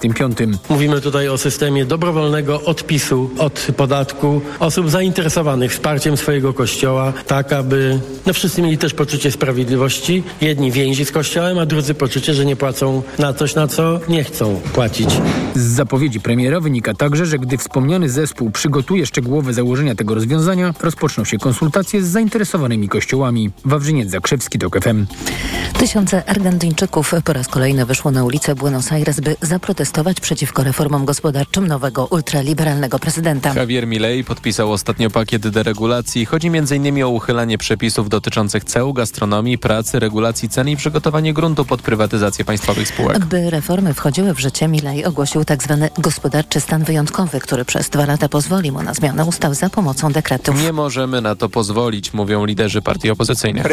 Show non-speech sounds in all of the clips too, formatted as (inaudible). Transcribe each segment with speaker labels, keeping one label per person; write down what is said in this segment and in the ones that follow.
Speaker 1: 2025.
Speaker 2: Mówimy tutaj o systemie dobrowolnego odpisu od podatku osób zainteresowanych wsparciem swojego kościoła, tak aby no wszyscy mieli też poczucie sprawiedliwości. Jedni więzi z kościołem, a drudzy poczucie, że nie płacą na coś, na co nie chcą płacić.
Speaker 1: Z zapowiedzi premiera wynika także, że gdy wspomniany zespół przygotuje szczegółowe założenia tego rozwiązania, rozpoczną się konsultacje z zainteresowanymi kościołami. Wawrzyniec Zakrzewski, TOK FM.
Speaker 3: Tysiące Argentyńczyków po raz kolejny wyszło na ulicę Buenos Aires, by zaprotestować przeciwko reformom gospodarczym nowego ultraliberalnego prezydenta.
Speaker 4: Javier Milei podpisał ostatnio pakiet deregulacji. Chodzi m.in. o uchylanie przepisów dotyczących ceł, gastronomii, pracy, regulacji cen i przygotowanie gruntu pod prywatyzację państwowych spółek.
Speaker 3: By reformy wchodziły w życie, Milei ogłosił tzw. Tak gospodarczy stan wyjątkowy, który przez dwa lata pozwoli mu na zmianę ustaw za pomocą dekretów.
Speaker 4: Nie możemy na to pozwolić, mówią liderzy partii opozycyjnych.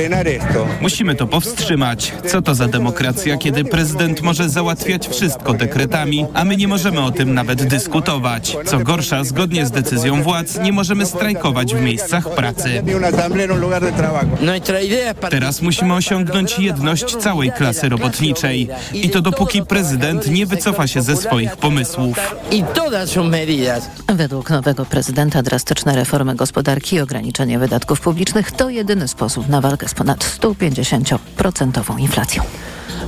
Speaker 5: Musimy to powstrzymać. Co to za demokracja, kiedy prezydent może załatwiać wszystko dekretami, a my nie możemy o tym nawet dyskutować. Co gorsza, zgodnie z decyzją władz, nie możemy strajkować w miejscach pracy. Teraz musimy osiągnąć jedność całej klasy robotniczej. I to dopóki prezydent nie wycofa się ze swoich pomysłów.
Speaker 3: Według nowego prezydenta drastyczne reformy gospodarki i ograniczenie wydatków publicznych to jedyny sposób na walkę z ponad 150% inflacją.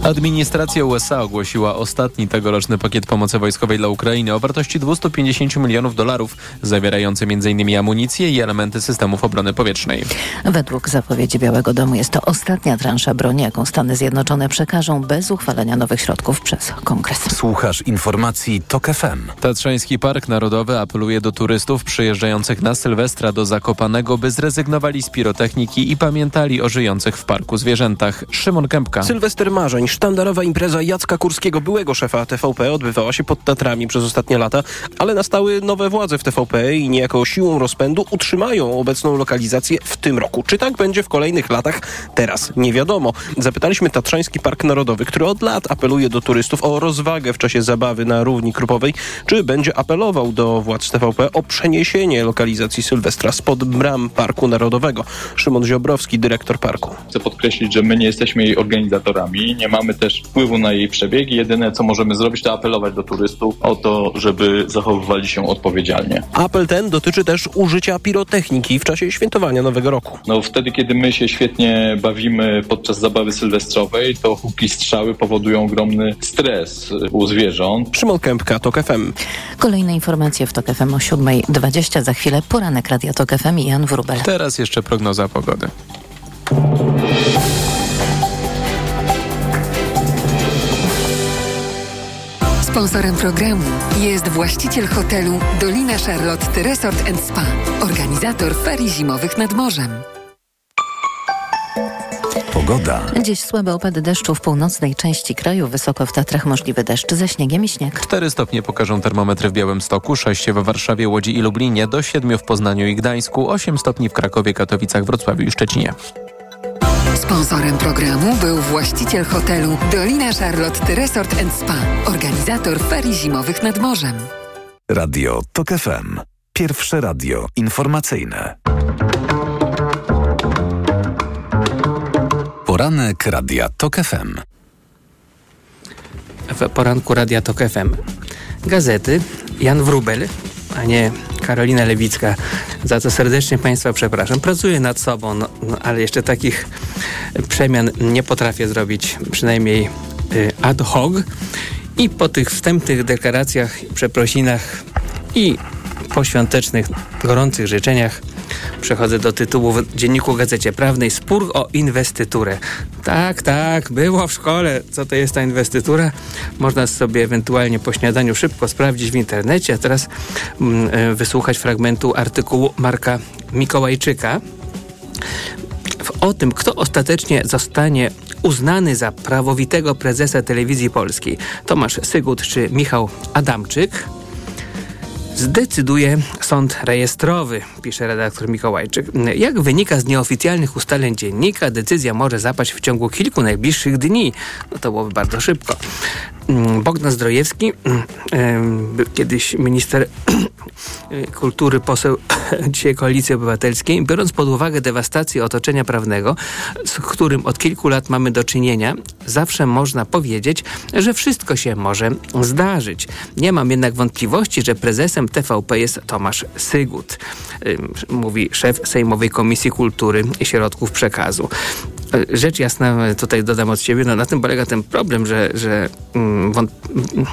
Speaker 4: Administracja USA ogłosiła ostatni tegoroczny pakiet pomocy wojskowej dla Ukrainy o wartości 250 milionów dolarów, zawierający m.in. amunicję i elementy systemów obrony powietrznej.
Speaker 3: Według zapowiedzi Białego Domu jest to ostatnia transza broni, jaką Stany Zjednoczone przekażą bez uchwalenia nowych środków przez Kongres.
Speaker 6: Słuchasz informacji TOK FM.
Speaker 4: Tatrzański Park Narodowy apeluje do turystów przyjeżdżających na Sylwestra do Zakopanego, by zrezygnowali z pirotechniki i pamiętali o żyjących w parku zwierzętach. Szymon Kępka.
Speaker 7: Sylwester marzeń Sztandarowa impreza Jacka Kurskiego, byłego szefa TVP, odbywała się pod Tatrami przez ostatnie lata, ale nastały nowe władze w TVP i niejako siłą rozpędu utrzymają obecną lokalizację w tym roku. Czy tak będzie w kolejnych latach? Teraz nie wiadomo. Zapytaliśmy Tatrzański Park Narodowy, który od lat apeluje do turystów o rozwagę w czasie zabawy na równi krupowej, czy będzie apelował do władz TVP o przeniesienie lokalizacji Sylwestra spod bram Parku Narodowego. Szymon Ziobrowski, dyrektor parku.
Speaker 8: Chcę podkreślić, że my nie jesteśmy jej organizatorami, nie mamy też wpływu na jej przebiegi. Jedyne, co możemy zrobić, to apelować do turystów o to, żeby zachowywali się odpowiedzialnie.
Speaker 7: Apel ten dotyczy też użycia pirotechniki w czasie świętowania Nowego Roku.
Speaker 8: No wtedy, kiedy my się świetnie bawimy podczas zabawy sylwestrowej, to huki strzały powodują ogromny stres u zwierząt.
Speaker 7: Szymon Kępka, TOK FM.
Speaker 3: Kolejne informacje w TOK FM o 7.20. Za chwilę poranek Radia TOK FM i Jan Wrubel.
Speaker 4: Teraz jeszcze prognoza pogody.
Speaker 9: Sponsorem programu jest właściciel hotelu Dolina Charlotte Resort Spa, organizator ferii zimowych nad morzem.
Speaker 6: Pogoda.
Speaker 3: Dziś słabe opady deszczu w północnej części kraju, wysoko w Tatrach możliwy deszcz ze śniegiem i śnieg.
Speaker 4: 4 stopnie pokażą termometry w Białymstoku, 6 we Warszawie, Łodzi i Lublinie, do 7 w Poznaniu i Gdańsku, 8 stopni w Krakowie, Katowicach, Wrocławiu i Szczecinie.
Speaker 9: Sponsorem programu był właściciel hotelu Dolina Charlotte Resort Spa, organizator ferii zimowych nad morzem.
Speaker 6: Radio TOK FM. Pierwsze radio informacyjne. Poranek Radia TOK FM.
Speaker 10: W poranku Radia TOK FM. Gazety Jan Wrubel, a nie Karolina Lewicka, za co serdecznie Państwa przepraszam. Pracuję nad sobą, no, no, ale jeszcze takich przemian nie potrafię zrobić, przynajmniej y, ad hoc. I po tych wstępnych deklaracjach, przeprosinach i poświątecznych, gorących życzeniach przechodzę do tytułu w Dzienniku Gazecie Prawnej Spór o inwestyturę. Tak, tak, było w szkole, co to jest ta inwestytura. Można sobie ewentualnie po śniadaniu szybko sprawdzić w internecie, a teraz mm, wysłuchać fragmentu artykułu Marka Mikołajczyka o tym, kto ostatecznie zostanie uznany za prawowitego prezesa telewizji polskiej. Tomasz Sygut czy Michał Adamczyk zdecyduje sąd rejestrowy, pisze redaktor Mikołajczyk. Jak wynika z nieoficjalnych ustaleń dziennika, decyzja może zapaść w ciągu kilku najbliższych dni. No to byłoby bardzo szybko. Bogdan Zdrojewski, kiedyś minister (clears throat) kultury, poseł (clears throat) dzisiaj Koalicji Obywatelskiej, biorąc pod uwagę dewastację otoczenia prawnego, z którym od kilku lat mamy do czynienia, zawsze można powiedzieć, że wszystko się może zdarzyć. Nie mam jednak wątpliwości, że prezesem TVP jest Tomasz Sygut, mówi szef Sejmowej Komisji Kultury i Środków Przekazu. E, rzecz jasna, tutaj dodam od siebie, no na tym polega ten problem, że, że mm,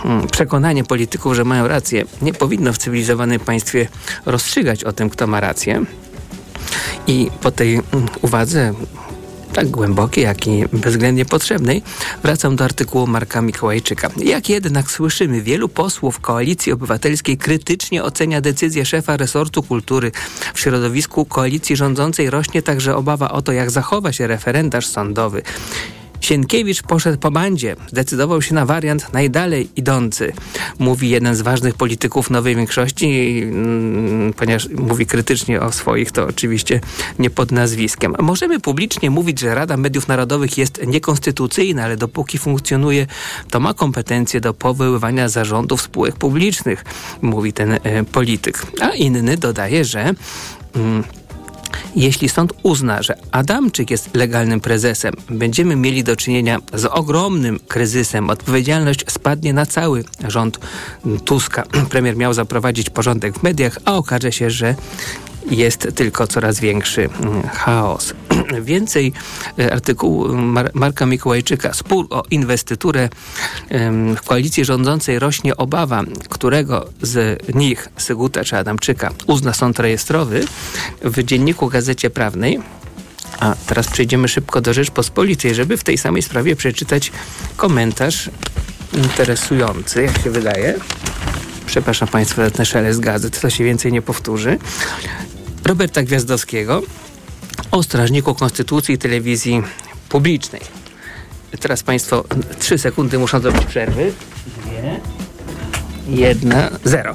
Speaker 10: mm, przekonanie polityków, że mają rację, nie powinno w cywilizowanym państwie rozstrzygać o tym, kto ma rację. I po tej mm, uwadze tak głębokiej, jak i bezwzględnie potrzebnej, wracam do artykułu Marka Mikołajczyka. Jak jednak słyszymy, wielu posłów Koalicji Obywatelskiej krytycznie ocenia decyzję szefa resortu kultury. W środowisku koalicji rządzącej rośnie także obawa o to, jak zachowa się referendarz sądowy. Sienkiewicz poszedł po bandzie, zdecydował się na wariant najdalej idący, mówi jeden z ważnych polityków nowej większości, mm, ponieważ mówi krytycznie o swoich, to oczywiście nie pod nazwiskiem. Możemy publicznie mówić, że Rada Mediów Narodowych jest niekonstytucyjna, ale dopóki funkcjonuje, to ma kompetencje do powoływania zarządów spółek publicznych, mówi ten e, polityk. A inny dodaje, że mm, jeśli sąd uzna, że Adamczyk jest legalnym prezesem, będziemy mieli do czynienia z ogromnym kryzysem. Odpowiedzialność spadnie na cały rząd Tuska. (clears throat) Premier miał zaprowadzić porządek w mediach, a okaże się, że jest tylko coraz większy mm, chaos. (clears throat) Więcej e, artykułu Mar Marka Mikołajczyka. Spór o inwestyturę w koalicji rządzącej rośnie obawa, którego z nich, Syguta czy Adamczyka, uzna sąd rejestrowy w dzienniku Gazecie Prawnej. A teraz przejdziemy szybko do Rzeczpospolitej, żeby w tej samej sprawie przeczytać komentarz interesujący, jak się wydaje. Przepraszam Państwa za ten szelest gazet, to się więcej nie powtórzy. Roberta Gwiazdowskiego o strażniku Konstytucji Telewizji Publicznej. Teraz Państwo trzy sekundy muszą zrobić przerwy. Dwie, jedna, zero.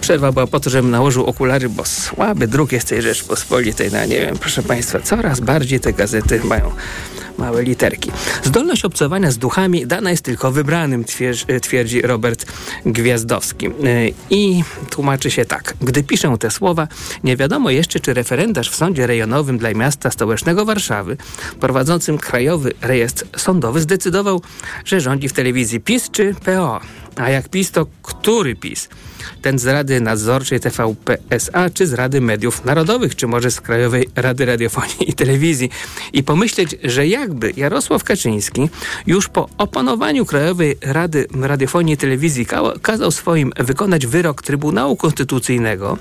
Speaker 10: Przerwa była po to, żebym nałożył okulary, bo słaby druk jest tej Rzeczpospolitej. No nie wiem, proszę Państwa, coraz bardziej te gazety mają małe literki. Zdolność obcowania z duchami dana jest tylko wybranym, twierdzi Robert Gwiazdowski. Y, I tłumaczy się tak. Gdy piszę te słowa, nie wiadomo jeszcze, czy referendarz w sądzie rejonowym dla miasta stołecznego Warszawy, prowadzącym krajowy rejestr sądowy, zdecydował, że rządzi w telewizji PiS czy PO. A jak PiS, to który PiS? Ten z Rady Nadzorczej TVP SA, czy z Rady Mediów Narodowych, czy może z Krajowej Rady Radiofonii i Telewizji. I pomyśleć, że jakby Jarosław Kaczyński już po opanowaniu Krajowej Rady Radiofonii i Telewizji kazał swoim wykonać wyrok Trybunału Konstytucyjnego,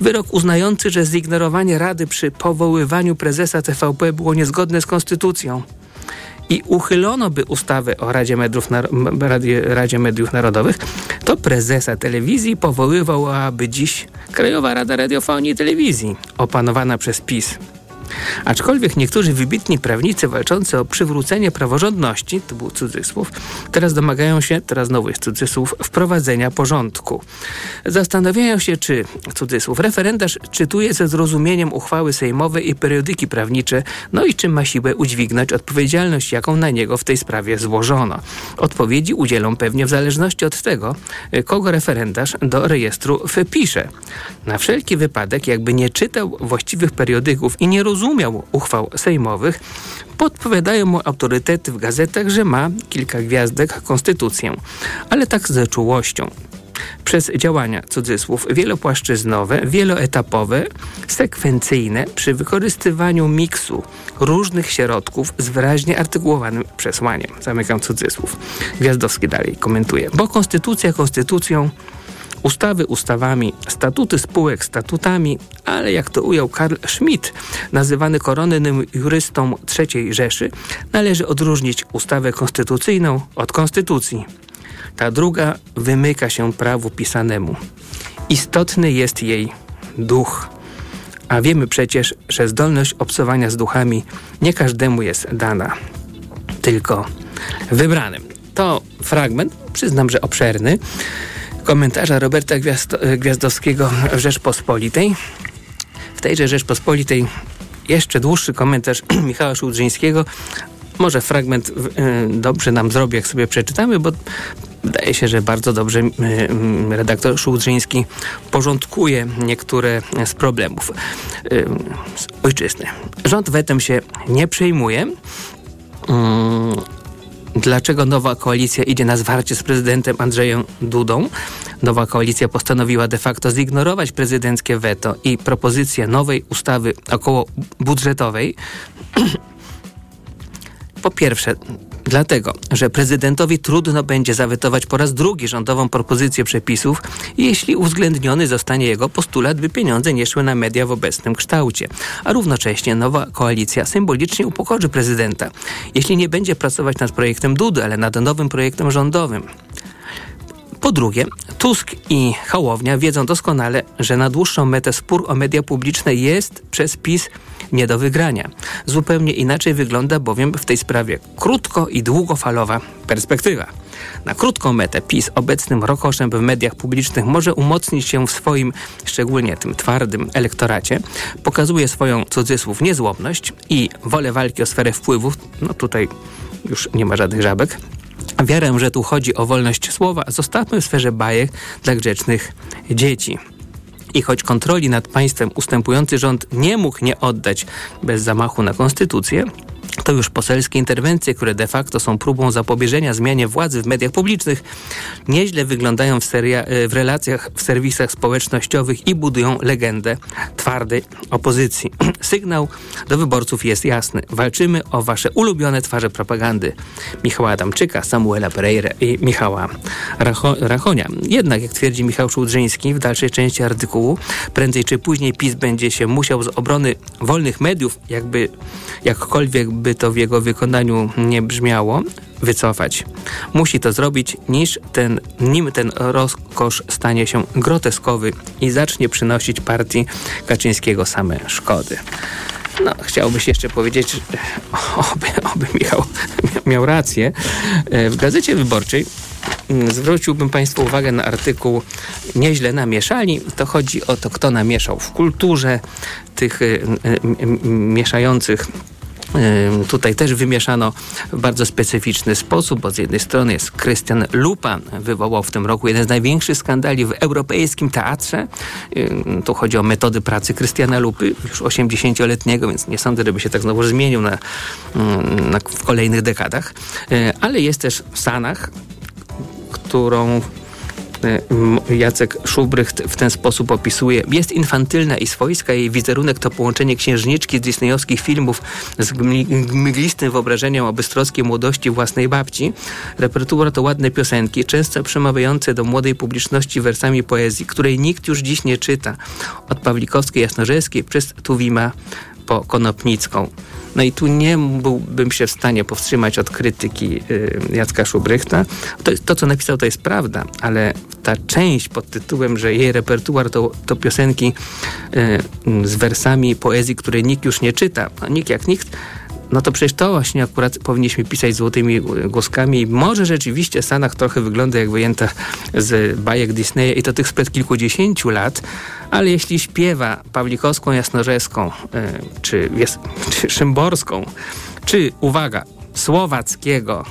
Speaker 10: wyrok uznający, że zignorowanie Rady przy powoływaniu prezesa TVP było niezgodne z Konstytucją i uchylono by ustawę o Radzie Mediów, Radzie Mediów Narodowych, to prezesa telewizji powoływałaby dziś Krajowa Rada Radiofonii i Telewizji, opanowana przez PiS. Aczkolwiek niektórzy wybitni prawnicy walczący o przywrócenie praworządności, to był cudzysłów, teraz domagają się, teraz jest cudzysłów, wprowadzenia porządku. Zastanawiają się, czy, cudzysłów, referendarz czytuje ze zrozumieniem uchwały sejmowe i periodyki prawnicze, no i czy ma siłę udźwignąć odpowiedzialność, jaką na niego w tej sprawie złożono. Odpowiedzi udzielą pewnie w zależności od tego, kogo referendarz do rejestru wpisze. Na wszelki wypadek, jakby nie czytał właściwych periodyków i nie rozumiał, rozumiał uchwał sejmowych, podpowiadają mu autorytety w gazetach, że ma kilka gwiazdek konstytucję, ale tak z czułością przez działania, cudzysłów, wielopłaszczyznowe, wieloetapowe, sekwencyjne przy wykorzystywaniu miksu różnych środków z wyraźnie artykułowanym przesłaniem. Zamykam cudzysłów. Gwiazdowski dalej komentuje. Bo konstytucja konstytucją, ustawy ustawami, statuty spółek statutami, ale jak to ujął Karl Schmidt, nazywany koronnym jurystą III Rzeszy, należy odróżnić ustawę konstytucyjną od konstytucji. Ta druga wymyka się prawu pisanemu. Istotny jest jej duch. A wiemy przecież, że zdolność obcowania z duchami nie każdemu jest dana, tylko wybranym. To fragment, przyznam, że obszerny, komentarza Roberta Gwiazdowskiego w Rzeczpospolitej. W tejże Rzeczpospolitej jeszcze dłuższy komentarz (clears throat) Michała Szudrzyńskiego. Może fragment y, dobrze nam zrobi, jak sobie przeczytamy, bo Wydaje się, że bardzo dobrze redaktor Szułdrzyński porządkuje niektóre z problemów z ojczyzny. Rząd wetem się nie przejmuje. Dlaczego nowa koalicja idzie na zwarcie z prezydentem Andrzejem Dudą? Nowa koalicja postanowiła de facto zignorować prezydenckie weto i propozycję nowej ustawy około budżetowej. (clears throat) Po pierwsze, dlatego, że prezydentowi trudno będzie zawetować po raz drugi rządową propozycję przepisów, jeśli uwzględniony zostanie jego postulat, by pieniądze nie szły na media w obecnym kształcie. A równocześnie nowa koalicja symbolicznie upokorzy prezydenta, jeśli nie będzie pracować nad projektem Dudy, ale nad nowym projektem rządowym. Po drugie, Tusk i Hołownia wiedzą doskonale, że na dłuższą metę spór o media publiczne jest przez PiS nie do wygrania. Zupełnie inaczej wygląda bowiem w tej sprawie krótko i długofalowa perspektywa. Na krótką metę PiS obecnym rokoszem w mediach publicznych może umocnić się w swoim, szczególnie tym twardym elektoracie, pokazuje swoją cudzysłów niezłomność i wolę walki o sferę wpływów, no tutaj już nie ma żadnych żabek, Wiarę, że tu chodzi o wolność słowa, zostawmy w sferze bajek dla grzecznych dzieci. I choć kontroli nad państwem ustępujący rząd nie mógł nie oddać bez zamachu na konstytucję, to już poselskie interwencje, które de facto są próbą zapobieżenia zmianie władzy w mediach publicznych, nieźle wyglądają w, seria, e, w relacjach w serwisach społecznościowych i budują legendę twardej opozycji. (clears throat) Sygnał do wyborców jest jasny. Walczymy o wasze ulubione twarze propagandy. Michała Adamczyka, Samuela Pereira i Michała Racho Rachonia. Jednak, jak twierdzi Michał Szudrzyński w dalszej części artykułu, prędzej czy później PiS będzie się musiał z obrony wolnych mediów, jakby jakkolwiek by to w jego wykonaniu nie brzmiało, wycofać. Musi to zrobić, niż ten, nim ten rozkosz stanie się groteskowy i zacznie przynosić partii Kaczyńskiego same szkody. No, chciałbyś jeszcze powiedzieć, (laughs) oby, oby Michał (laughs) miał rację. W Gazecie Wyborczej mm, zwróciłbym Państwu uwagę na artykuł Nieźle namieszali. To chodzi o to, kto namieszał w kulturze tych y, mieszających Tutaj też wymieszano w bardzo specyficzny sposób, bo z jednej strony jest Krystian Lupa, wywołał w tym roku jeden z największych skandali w europejskim teatrze. Tu chodzi o metody pracy Krystiana Lupy, już 80-letniego, więc nie sądzę, żeby się tak znowu zmienił na, na, w kolejnych dekadach. Ale jest też w Sanach, którą Jacek Szubrycht w ten sposób opisuje. Jest infantylna i swojska. Jej wizerunek to połączenie księżniczki z disneyowskich filmów z mglistym wyobrażeniem o bystrockiej młodości własnej babci. Repertuar to ładne piosenki, często przemawiające do młodej publiczności wersami poezji, której nikt już dziś nie czyta. Od Pawlikowskiej Jasnorzewskiej przez Tuwima po Konopnicką. No i tu nie byłbym się w stanie powstrzymać od krytyki y, Jacka Szubrychta. To, to, co napisał, to jest prawda, ale ta część pod tytułem, że jej repertuar to, to piosenki y, z wersami poezji, której nikt już nie czyta, a nikt jak nikt, no to przecież to właśnie akurat powinniśmy pisać złotymi głoskami. Może rzeczywiście Sanach trochę wygląda jak wyjęta z bajek Disneya i to tych sprzed kilkudziesięciu lat, ale jeśli śpiewa Pawlikowską Jasnorzewską, e, czy, czy Szymborską, czy, uwaga, Słowackiego,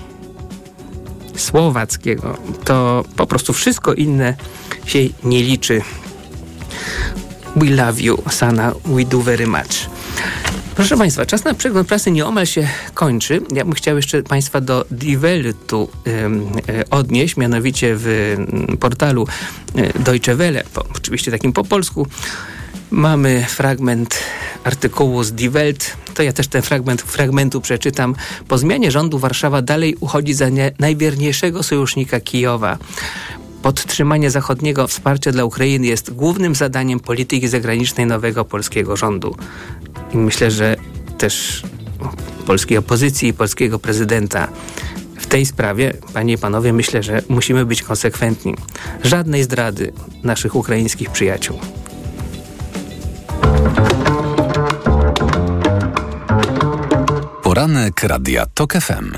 Speaker 10: Słowackiego, to po prostu wszystko inne się nie liczy. We love you, Sana, we do very much. Proszę Państwa, czas na przegląd prasy nieomal się kończy. Ja bym chciał jeszcze Państwa do Die Weltu y, odnieść, mianowicie w mm, portalu y, Deutsche Welle, po, oczywiście takim po polsku. Mamy fragment artykułu z Die Welt. To ja też ten fragment fragmentu przeczytam. Po zmianie rządu Warszawa dalej uchodzi za nie, najwierniejszego sojusznika Kijowa. Podtrzymanie zachodniego wsparcia dla Ukrainy jest głównym zadaniem polityki zagranicznej nowego polskiego rządu. I myślę, że też polskiej opozycji i polskiego prezydenta w tej sprawie, panie i panowie, myślę, że musimy być konsekwentni. Żadnej zdrady naszych ukraińskich przyjaciół.
Speaker 6: Poranek Radia TOK FM.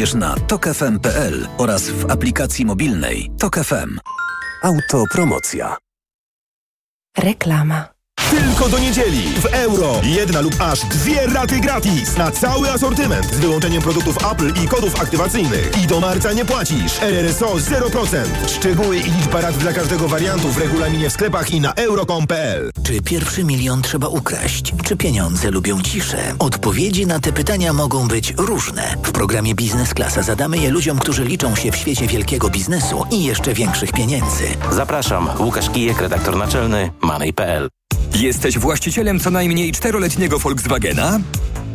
Speaker 6: na tokefm.pl oraz w aplikacji mobilnej Tok FM. Autopromocja.
Speaker 3: Reklama.
Speaker 11: Tylko do niedzieli w euro. Jedna lub aż dwie raty gratis na cały asortyment z wyłączeniem produktów Apple i kodów aktywacyjnych. I do marca nie płacisz. RRSO 0%. Szczegóły i liczba rat dla każdego wariantu w regulaminie w sklepach i na euro.com.pl.
Speaker 12: Czy pierwszy milion trzeba ukraść? Czy pieniądze lubią ciszę? Odpowiedzi na te pytania mogą być różne. W programie Biznes Klasa zadamy je ludziom, którzy liczą się w świecie wielkiego biznesu i jeszcze większych pieniędzy.
Speaker 13: Zapraszam. Łukasz Kijek, redaktor naczelny Money.pl.
Speaker 14: Jesteś właścicielem co najmniej czteroletniego Volkswagena?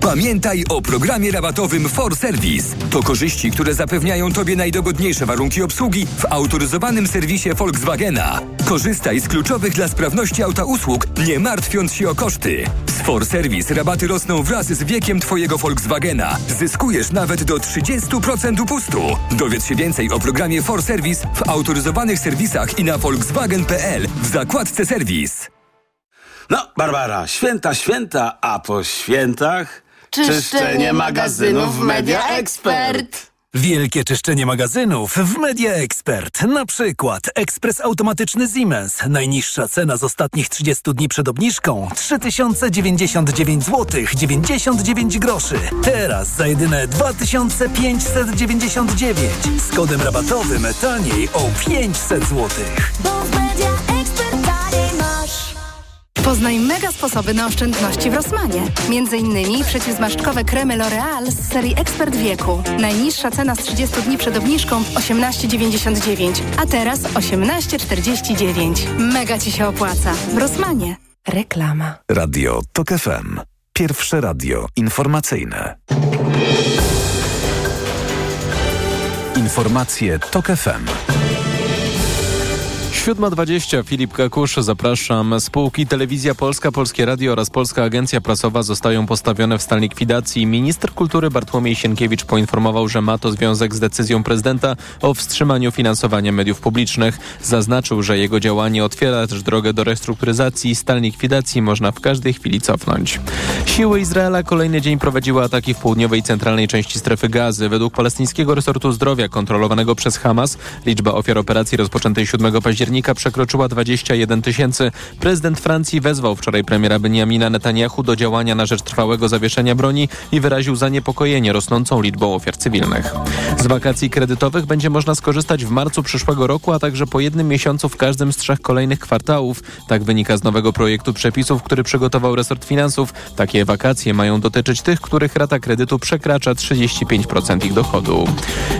Speaker 14: Pamiętaj o programie rabatowym For Service. To korzyści, które zapewniają Tobie najdogodniejsze warunki obsługi w autoryzowanym serwisie Volkswagena. Korzystaj z kluczowych dla sprawności auta usług, nie martwiąc się o koszty. Z For Service rabaty rosną wraz z wiekiem Twojego Volkswagena. Zyskujesz nawet do 30% upustu. Dowiedz się więcej o programie For Service w autoryzowanych serwisach i na volkswagen.pl w zakładce serwis.
Speaker 15: No, Barbara, święta, święta, a po świętach czyszczenie magazynów w Media Expert.
Speaker 16: Wielkie czyszczenie magazynów w Media Expert. Na przykład ekspres automatyczny Siemens. Najniższa cena z ostatnich 30 dni przed obniżką 3099 zł 99 groszy. Teraz za jedyne 2599 z kodem rabatowym taniej o 500 zł.
Speaker 17: Poznaj mega sposoby na oszczędności w Rossmanie. Między innymi przeciwzmarszczkowe kremy L'Oreal z serii Ekspert Wieku. Najniższa cena z 30 dni przed obniżką 18,99, a teraz 18,49. Mega Ci się opłaca. W Rossmanie.
Speaker 3: Reklama.
Speaker 6: Radio Tok FM. Pierwsze radio informacyjne. Informacje Tok FM.
Speaker 4: 7.20 Filip Kakusz, zapraszam. Spółki Telewizja Polska, Polskie Radio oraz Polska Agencja Prasowa zostają postawione w stan likwidacji. Minister kultury Bartłomiej Sienkiewicz poinformował, że ma to związek z decyzją prezydenta o wstrzymaniu finansowania mediów publicznych. Zaznaczył, że jego działanie otwiera też drogę do restrukturyzacji. Stan likwidacji można w każdej chwili cofnąć. Siły Izraela kolejny dzień prowadziły ataki w południowej i centralnej części strefy gazy. Według palestyńskiego resortu zdrowia kontrolowanego przez Hamas liczba ofiar operacji rozpoczętej 7 października przekroczyła 21 tysięcy. Prezydent Francji wezwał wczoraj premiera Benjamina Netanyahu do działania na rzecz trwałego zawieszenia broni i wyraził zaniepokojenie rosnącą liczbą ofiar cywilnych. Z wakacji kredytowych będzie można skorzystać w marcu przyszłego roku, a także po jednym miesiącu w każdym z trzech kolejnych kwartałów. Tak wynika z nowego projektu przepisów, który przygotował resort finansów. Takie wakacje mają dotyczyć tych, których rata kredytu przekracza 35% ich dochodu.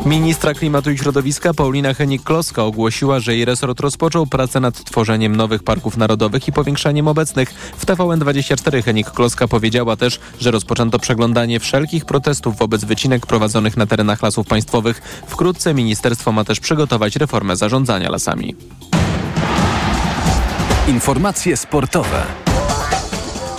Speaker 4: Ministra Klimatu i Środowiska Paulina Henik-Kloska ogłosiła, że jej resort rozpoczął pracę nad tworzeniem nowych parków narodowych i powiększaniem obecnych. W TVN24 Henik Kloska powiedziała też, że rozpoczęto przeglądanie wszelkich protestów wobec wycinek prowadzonych na terenach lasów państwowych. Wkrótce ministerstwo ma też przygotować reformę zarządzania lasami.
Speaker 6: Informacje sportowe.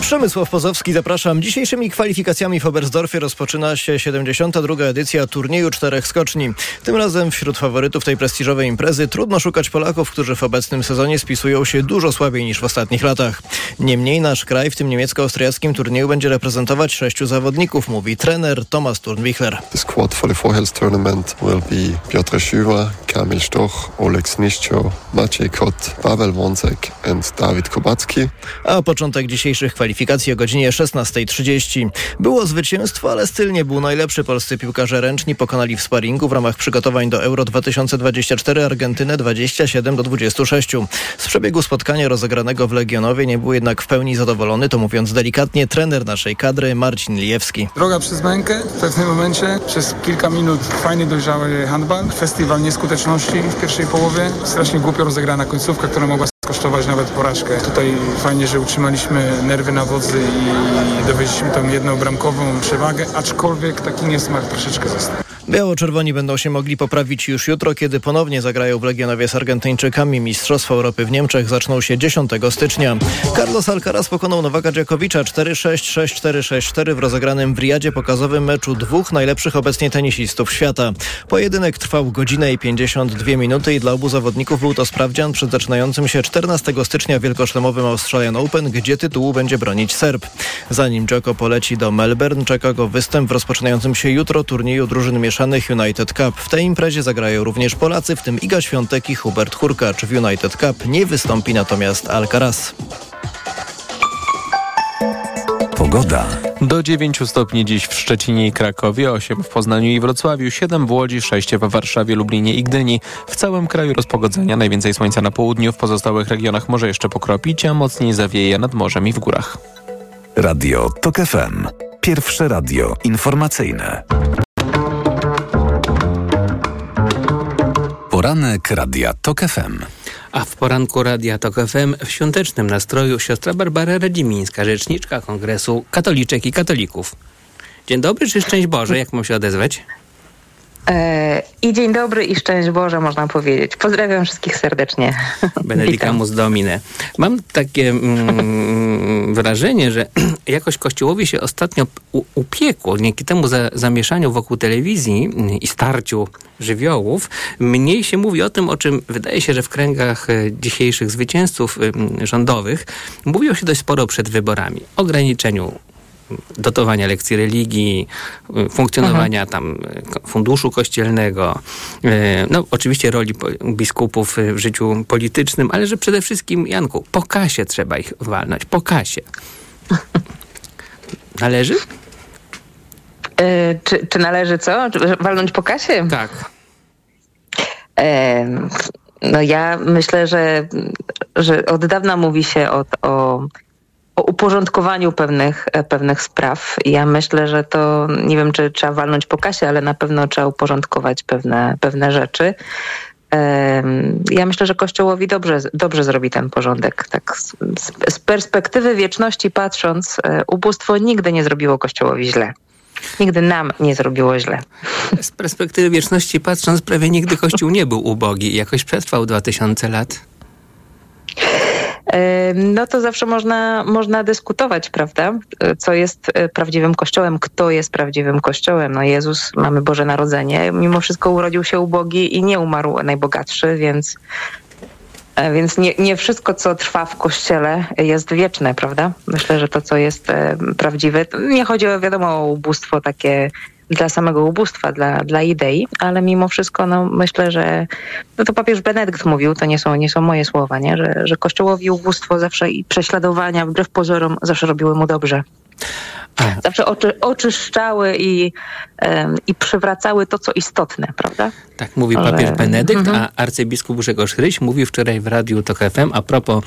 Speaker 18: Przemysław Pozowski, zapraszam. Dzisiejszymi kwalifikacjami w Oberstdorfie rozpoczyna się 72. edycja turnieju czterech skoczni. Tym razem wśród faworytów tej prestiżowej imprezy trudno szukać Polaków, którzy w obecnym sezonie spisują się dużo słabiej niż w ostatnich latach. Niemniej nasz kraj w tym niemiecko-austriackim turnieju będzie reprezentować sześciu zawodników, mówi trener Thomas Turnwichler.
Speaker 19: The squad for the Four Tournament will be Piotr Schüwer, Kamil Stoch, Oleg Sniszczo, Maciej Kot, Paweł Wącek and Dawid Kubacki.
Speaker 18: A początek dzisiejszych kwalifikacji kwalifikacji o godzinie 16.30. Było zwycięstwo, ale styl nie był najlepszy. Polscy piłkarze ręczni pokonali w sparingu w ramach przygotowań do Euro 2024 Argentynę 27 do 26. Z przebiegu spotkania rozegranego w Legionowie nie był jednak w pełni zadowolony, to mówiąc delikatnie, trener naszej kadry Marcin Lijewski.
Speaker 20: Droga przez mękę w pewnym momencie, przez kilka minut fajny, dojrzały handball, festiwal nieskuteczności w pierwszej połowie, strasznie głupio rozegrana końcówka, która mogła kosztować nawet porażkę. Tutaj fajnie, że utrzymaliśmy nerwy na wodzy i dowieźliśmy tą jedną bramkową przewagę, aczkolwiek taki niesmak troszeczkę został.
Speaker 18: Biało-czerwoni będą się mogli poprawić już jutro, kiedy ponownie zagrają w Legionowie z Argentyńczykami. Mistrzostwa Europy w Niemczech zaczną się 10 stycznia. Carlos Alcaraz pokonał Nowaka Dżokowicza 4-6, 6-4, 6-4 w rozegranym w Riyadzie pokazowym meczu dwóch najlepszych obecnie tenisistów świata. Pojedynek trwał godzinę i 52 minuty i dla obu zawodników był to sprawdzian przed zaczynającym się 14 stycznia wielkoszlemowym Australian Open, gdzie tytułu będzie bronić Serb. Zanim Dżoko poleci do Melbourne, czeka go występ w rozpoczynającym się jutro turnieju drużyn mieszanych United Cup. W tej imprezie zagrają również Polacy, w tym Iga Świątek i Hubert Hurkacz. W United Cup nie wystąpi natomiast Alcaraz.
Speaker 4: Pogoda. Do 9 stopni dziś w Szczecinie i Krakowie, 8 w Poznaniu i Wrocławiu, 7 w Łodzi, 6 w Warszawie, Lublinie i Gdyni. W całym kraju rozpogodzenia, najwięcej słońca na południu, w pozostałych regionach może jeszcze pokropić, a mocniej zawieje nad morzem i w górach.
Speaker 6: Radio TOK FM. Pierwsze radio informacyjne. Poranek Radia TOK FM.
Speaker 10: A w poranku Radia TOK FM w świątecznym nastroju siostra Barbara Radzimińska, rzeczniczka Kongresu Katoliczek i Katolików. Dzień dobry, czy szczęść Boże, jak mam się odezwać?
Speaker 21: E, I dzień dobry i szczęść Boże, można powiedzieć. Pozdrawiam wszystkich serdecznie. (laughs)
Speaker 10: Benedicamus Domine. Mam takie mm, wrażenie, że (clears throat) jakoś Kościołowi się ostatnio upiekło, dzięki temu za, zamieszaniu wokół telewizji i starciu żywiołów, mniej się mówi o tym, o czym wydaje się, że w kręgach e, dzisiejszych zwycięzców rządowych mówiło się dość sporo przed wyborami. Ograniczeniu dotowania lekcji religii, y, funkcjonowania mhm. tam y, funduszu kościelnego, y, no oczywiście roli biskupów w życiu politycznym, ale że przede wszystkim, Janku, po kasie trzeba ich walnąć, po kasie. (laughs) Należy?
Speaker 21: E, czy, czy, należy co? Walnąć po kasie?
Speaker 10: Tak.
Speaker 21: E, no ja myślę, że, że od dawna mówi się o, o o uporządkowaniu pewnych, e, pewnych spraw. Ja myślę, że to nie wiem, czy trzeba walnąć po kasie, ale na pewno trzeba uporządkować pewne, pewne rzeczy. Ja myślę, że Kościołowi dobrze, dobrze zrobi ten porządek. Tak z, z perspektywy wieczności patrząc, e, ubóstwo nigdy nie zrobiło Kościołowi źle. Nigdy nam nie zrobiło źle.
Speaker 10: Z perspektywy wieczności patrząc, prawie nigdy Kościół nie był ubogi jakoś przetrwał 2000 lat
Speaker 21: no to zawsze można, można dyskutować, prawda? Co jest e, prawdziwym kościołem, kto jest prawdziwym kościołem. No Jezus, mamy Boże Narodzenie, mimo wszystko urodził się ubogi i nie umarł najbogatszy, więc e, więc nie, nie wszystko, co trwa w kościele, jest wieczne, prawda? Myślę, że to, co jest e, prawdziwe, nie chodzi o wiadomo o ubóstwo takie dla samego ubóstwa, dla, dla idei, ale mimo wszystko no, myślę, że no to papież Benedykt mówił, to nie są, nie są moje słowa, nie? Że, że kościołowi ubóstwo zawsze i prześladowania wbrew pozorom zawsze robiły mu dobrze. Zawsze oczy, oczyszczały i, um, i przywracały to, co istotne, prawda?
Speaker 10: Tak mówi papież. Benedykt, mhm. a arcybiskup Grzegorz Ryś mówił wczoraj w Radiu TOK FM a propos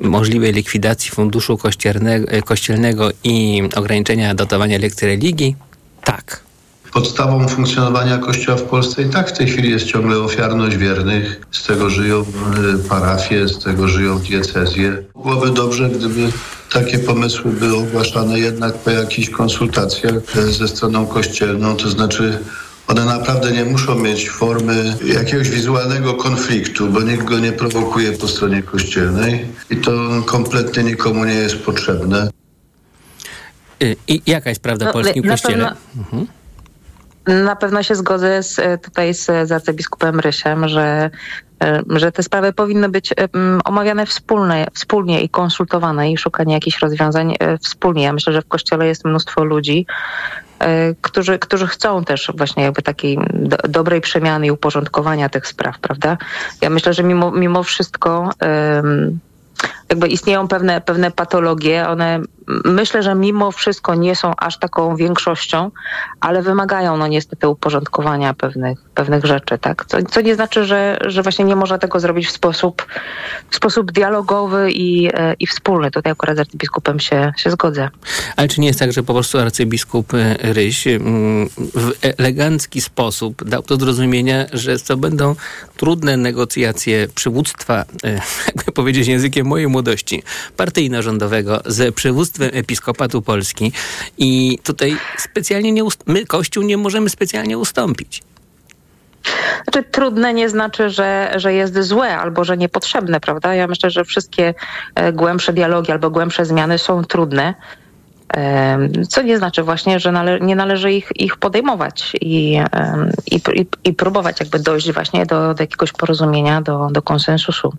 Speaker 10: możliwej likwidacji funduszu kościelnego, kościelnego i ograniczenia dotowania lekcji religii. Tak.
Speaker 22: Podstawą funkcjonowania Kościoła w Polsce i tak w tej chwili jest ciągle ofiarność wiernych. Z tego żyją y, parafie, z tego żyją diecezje. Byłoby dobrze, gdyby takie pomysły były ogłaszane jednak po jakichś konsultacjach ze stroną kościelną, to znaczy one naprawdę nie muszą mieć formy jakiegoś wizualnego konfliktu, bo nikt go nie prowokuje po stronie kościelnej i to kompletnie nikomu nie jest potrzebne.
Speaker 10: Y, I jaka jest prawda no, polskim kościele?
Speaker 21: Pewno, mhm. Na pewno się zgodzę z, e, tutaj z, z arcybiskupem Rysiem, że, e, że te sprawy powinny być omawiane wspólnie, wspólnie i konsultowane i szukanie jakichś rozwiązań e, wspólnie. Ja myślę, że w kościele jest mnóstwo ludzi, którzy, którzy chcą też właśnie jakby takiej do, dobrej przemiany i uporządkowania tych spraw, prawda? Ja myślę, że mimo, mimo wszystko um, jakby istnieją pewne, pewne patologie. One myślę, że mimo wszystko nie są aż taką większością, ale wymagają no niestety uporządkowania pewnych, pewnych rzeczy, tak? Co, co nie znaczy, że, że właśnie nie można tego zrobić w sposób, w sposób dialogowy i, e, i wspólny. Tutaj akurat z arcybiskupem się, się zgodzę.
Speaker 10: Ale czy nie jest tak, że po prostu arcybiskup e, Ryś w elegancki sposób dał do zrozumienia, że to będą trudne negocjacje przywództwa, e, (laughs) jakby powiedzieć językiem mojej młodości, partyjno-rządowego z przywództwem Episkopatu Polski i tutaj specjalnie nie ust- my, Kościół, nie możemy specjalnie ustąpić.
Speaker 21: Znaczy, trudne nie znaczy, że, że jest złe albo że niepotrzebne, prawda? Ja myślę, że wszystkie e, głębsze dialogi albo głębsze zmiany są trudne. Co nie znaczy właśnie, że nale, nie należy ich, ich podejmować i, i, i, próbować jakby dojść właśnie do, do jakiegoś porozumienia, do, do konsensusu.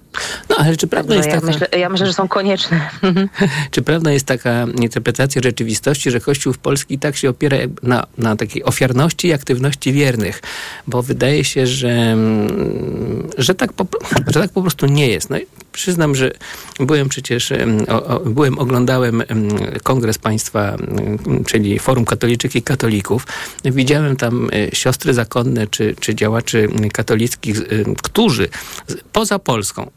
Speaker 10: No ale czy prawda
Speaker 21: Także
Speaker 10: jest
Speaker 21: ja,
Speaker 10: taka...
Speaker 21: myślę, ja myślę, że są konieczne. (laughs)
Speaker 10: Czy prawda jest taka interpretacja rzeczywistości, że Kościół w Polski tak się opiera na, na takiej ofiarności i aktywności wiernych? Bo wydaje się, że, mm, że, tak, po, że tak po prostu nie jest. No, przyznam, że byłem przecież, o, o, byłem, oglądałem em, Kongres Państwa, czyli Forum Katoliczek i Katolików. Widziałem tam e, siostry zakonne czy, czy działaczy katolickich, em, którzy poza Polską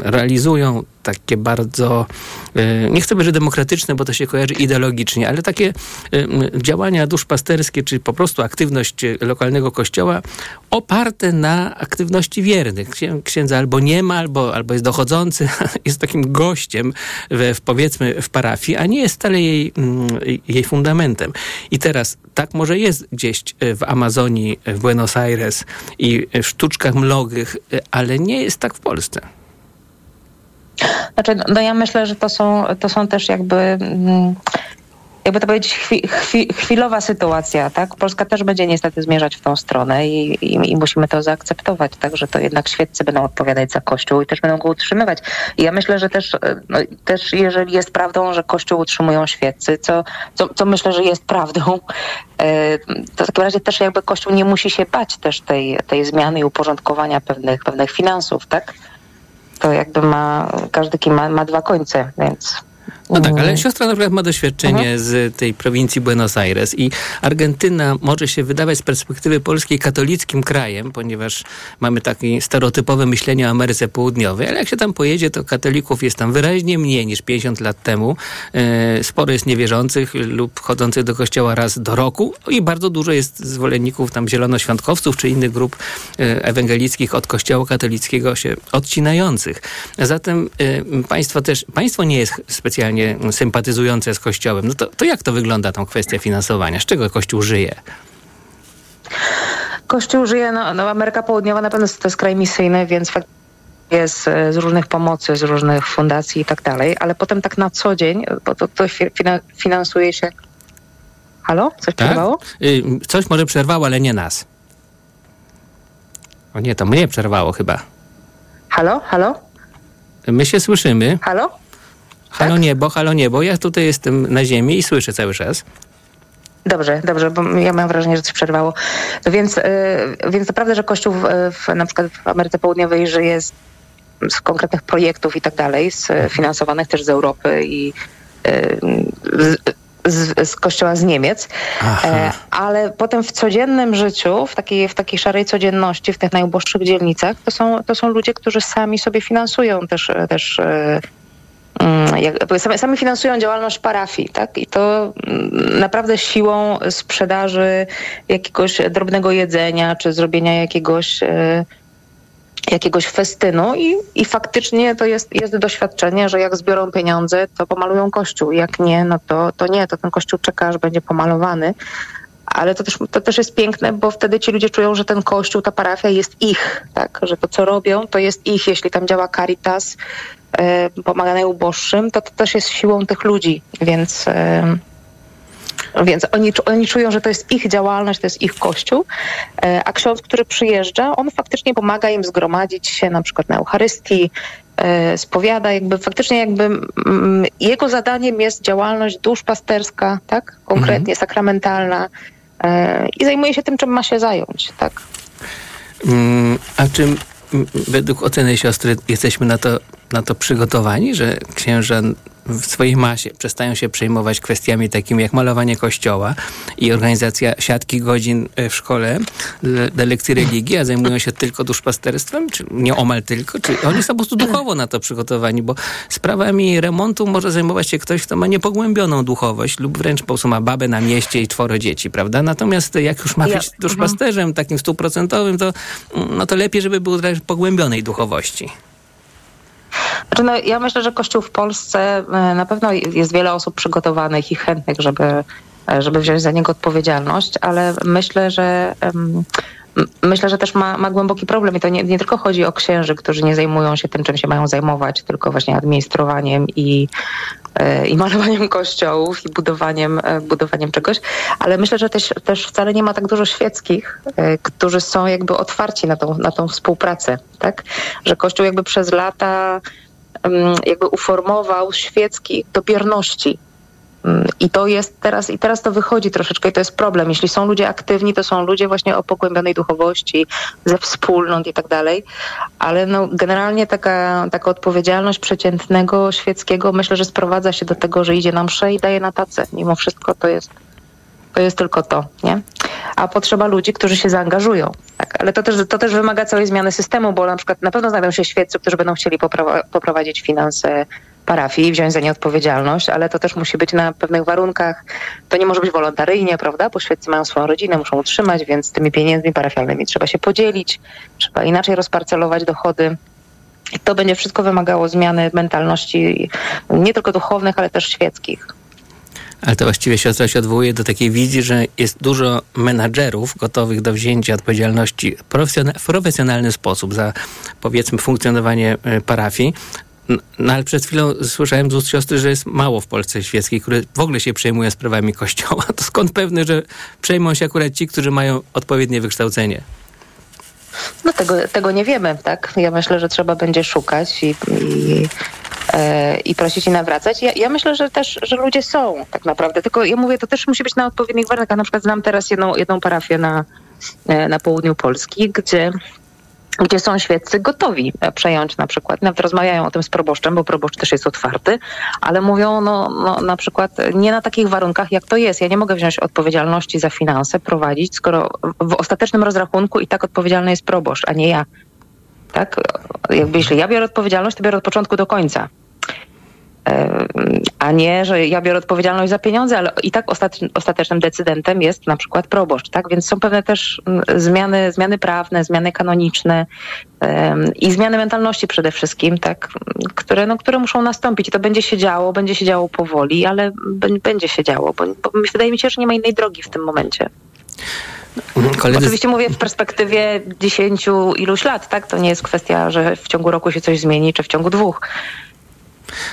Speaker 10: realizują takie bardzo, e, nie chcę że demokratyczne, bo to się kojarzy ideologicznie, ale takie em, działania duszpasterskie, czy po prostu aktywność e, lokalnego kościoła oparte na aktywności wiernych. Księ- Księdza albo nie ma, albo, albo jest dochodzący, (laughs) jest takim gościem w, powiedzmy w parafii, a nie jest wcale jej, mm, jej fundamentem. I teraz tak może jest gdzieś e, w Amazonii, w Buenos Aires i w sztuczkach mlogych, e, ale nie jest tak w Polsce.
Speaker 21: Znaczy, no ja myślę, że to są, to są też jakby, mm, jakby to powiedzieć, chwi, chwi, chwilowa sytuacja, tak? Polska też będzie niestety zmierzać w tą stronę i, i, i musimy to zaakceptować, tak? Że to jednak świeccy będą odpowiadać za Kościół i też będą go utrzymywać. I ja myślę, że też, e, no, też jeżeli jest prawdą, że Kościół utrzymują świeccy, co, co, co myślę, że jest prawdą, e, to w takim razie też jakby Kościół nie musi się bać też tej, tej zmiany i uporządkowania pewnych, pewnych finansów, tak? To jakby ma, każdy kim ma, ma dwa końce, więc...
Speaker 10: No tak, ale siostra na przykład ma doświadczenie z tej prowincji Buenos Aires i Argentyna może się wydawać z perspektywy polskiej katolickim krajem, ponieważ mamy takie stereotypowe myślenie o Ameryce Południowej, ale jak się tam pojedzie, to katolików jest tam wyraźnie mniej niż 50 lat temu. E, Sporo jest niewierzących lub chodzących do kościoła raz do roku i bardzo dużo jest zwolenników tam zielonoświątkowców czy innych grup e, ewangelickich od kościoła katolickiego się odcinających. Zatem e, państwo też, państwo nie jest specjalnie sympatyzujące z kościołem. No to, to jak to wygląda tą kwestia finansowania? Z czego kościół żyje?
Speaker 21: Kościół żyje, no, no Ameryka Południowa na pewno to jest kraj misyjny, więc fakt jest e, z różnych pomocy, z różnych fundacji i tak dalej, ale potem tak na co dzień, bo to, to fi- fina- finansuje się... Halo? Coś przerwało?
Speaker 10: Y, Coś może przerwało, ale nie nas. O nie, to mnie przerwało chyba.
Speaker 21: Halo? Halo?
Speaker 10: My się słyszymy.
Speaker 21: Halo?
Speaker 10: Halo niebo, halo niebo. Ja tutaj jestem na ziemi i słyszę cały czas.
Speaker 21: Dobrze, dobrze, bo ja mam wrażenie, że coś przerwało. No więc, y, więc naprawdę, że Kościół w, w, na przykład w Ameryce Południowej żyje z, z konkretnych projektów i tak dalej, z, finansowanych też z Europy i y, z, z, z kościoła z Niemiec, e, ale potem w codziennym życiu, w takiej, w takiej szarej codzienności, w tych najuboższych dzielnicach, to są, to są ludzie, którzy sami sobie finansują też, też e, sami, sami finansują działalność parafii, tak? I to mm, naprawdę siłą sprzedaży jakiegoś drobnego jedzenia, czy zrobienia jakiegoś e, jakiegoś festynu i, i faktycznie to jest, jest doświadczenie, że jak zbiorą pieniądze, to pomalują kościół. Jak nie, no to, to nie, to ten kościół czeka, aż będzie pomalowany. Ale to też, to też jest piękne, bo wtedy ci ludzie czują, że ten kościół, ta parafia jest ich, tak? Że to, co robią, to jest ich. Jeśli tam działa Caritas, e, pomaga najuboższym, to to też jest siłą tych ludzi, więc... E, więc oni, oni czują, że to jest ich działalność, to jest ich kościół, e, a ksiądz, który przyjeżdża, on faktycznie pomaga im zgromadzić się na przykład na Eucharystii, spowiada, jakby faktycznie jakby mm, jego zadaniem jest działalność duszpasterska, tak? Konkretnie sakramentalna e, i zajmuje się tym, czym ma się zająć, tak?
Speaker 10: Mm, A czy mm, według oceny siostry jesteśmy na to, na to przygotowani, że księża w swojej masie przestają się przejmować kwestiami takimi jak malowanie kościoła i organizacja siatki godzin e, w szkole dla, lekcji religii, a zajmują się tylko duszpasterstwem, czy nie omal tylko, czy oni są po prostu duchowo na to przygotowani, bo sprawami remontu może zajmować się ktoś, kto ma niepogłębioną duchowość lub wręcz po prostu ma babę na mieście i czworo dzieci, prawda? Natomiast jak już ma
Speaker 21: Ja-
Speaker 10: być duszpasterzem takim stuprocentowym, to, no to lepiej, żeby był pogłębionej duchowości.
Speaker 21: Znaczy, no, ja myślę, że Kościół w Polsce e, na pewno jest wiele osób przygotowanych i chętnych, żeby, e, żeby wziąć za niego odpowiedzialność, ale myślę, że um, myślę, że też ma, ma głęboki problem. I to nie, nie, tylko chodzi o księży, którzy nie zajmują się tym, czym się mają zajmować, tylko właśnie administrowaniem i, i malowaniem (laughs) kościołów i budowaniem, budowaniem czegoś, ale myślę, że też, też wcale nie ma tak dużo świeckich, którzy są jakby otwarci na tą, na tą współpracę, tak? Że Kościół jakby przez lata jakby uformował świeckich do bierności. I to jest teraz, i teraz to wychodzi troszeczkę i to jest problem. Jeśli są ludzie aktywni, to są ludzie właśnie o pogłębionej duchowości, ze wspólnot i tak dalej. Ale no, generalnie taka, taka odpowiedzialność przeciętnego świeckiego myślę, że sprowadza się do tego, że idzie na msze i daje na tacę. Mimo wszystko to jest, to jest tylko to, nie? A potrzeba ludzi, którzy się zaangażują. Tak, ale to też, to też wymaga całej zmiany systemu, bo na przykład na pewno znajdą się świeccy, którzy będą chcieli poprowadzić finanse parafii i wziąć za nie odpowiedzialność, ale to też musi być na pewnych warunkach. To nie może być wolontaryjnie, prawda? Bo świeccy mają swoją rodzinę, muszą utrzymać, więc tymi pieniędzmi parafialnymi trzeba się podzielić, trzeba inaczej rozparcelować dochody. I to będzie wszystko wymagało zmiany mentalności nie tylko duchownych, ale też świeckich.
Speaker 10: Ale to właściwie siostra się odwołuje do takiej wizji, że jest dużo menadżerów gotowych do wzięcia odpowiedzialności w profesjonalny sposób za powiedzmy funkcjonowanie e, parafii. No ale przed chwilą słyszałem z ust siostry, że jest mało w Polsce świeckiej, które w ogóle się przejmuje sprawami kościoła. (laughs) To skąd pewny, że przejmą się akurat ci, którzy mają odpowiednie wykształcenie?
Speaker 21: No tego, tego nie wiemy, tak? Ja myślę, że trzeba będzie szukać i, i E, i prosić i nawracać. Ja, ja, myślę, że też, że ludzie są tak naprawdę, tylko ja mówię, to też musi być na odpowiednich warunkach. Na przykład znam teraz jedną, jedną parafię na, e, na południu Polski, gdzie gdzie są świeccy gotowi przejąć na przykład, nawet rozmawiają o tym z proboszczem, bo proboszcz też jest otwarty, ale mówią no, no, na przykład nie na takich warunkach, jak to jest. Ja nie mogę wziąć odpowiedzialności za finanse, prowadzić, skoro w ostatecznym rozrachunku i tak odpowiedzialny jest proboszcz, a nie ja. Tak? Jakby jeśli ja biorę odpowiedzialność, to biorę od początku do końca. A nie, że ja biorę odpowiedzialność za pieniądze, ale i tak ostatecznym decydentem jest na przykład proboszcz, tak? Więc są pewne też zmiany, zmiany prawne, zmiany kanoniczne i zmiany mentalności przede wszystkim, tak? Które, no, które muszą nastąpić. I to będzie się działo, będzie się działo powoli, ale będzie się działo, bo, bo wydaje mi się, że nie ma innej drogi w tym momencie. Koledzy... Oczywiście mówię w perspektywie dziesięciu iluś lat, tak? To nie jest kwestia, że w ciągu roku się coś zmieni, czy w ciągu dwóch.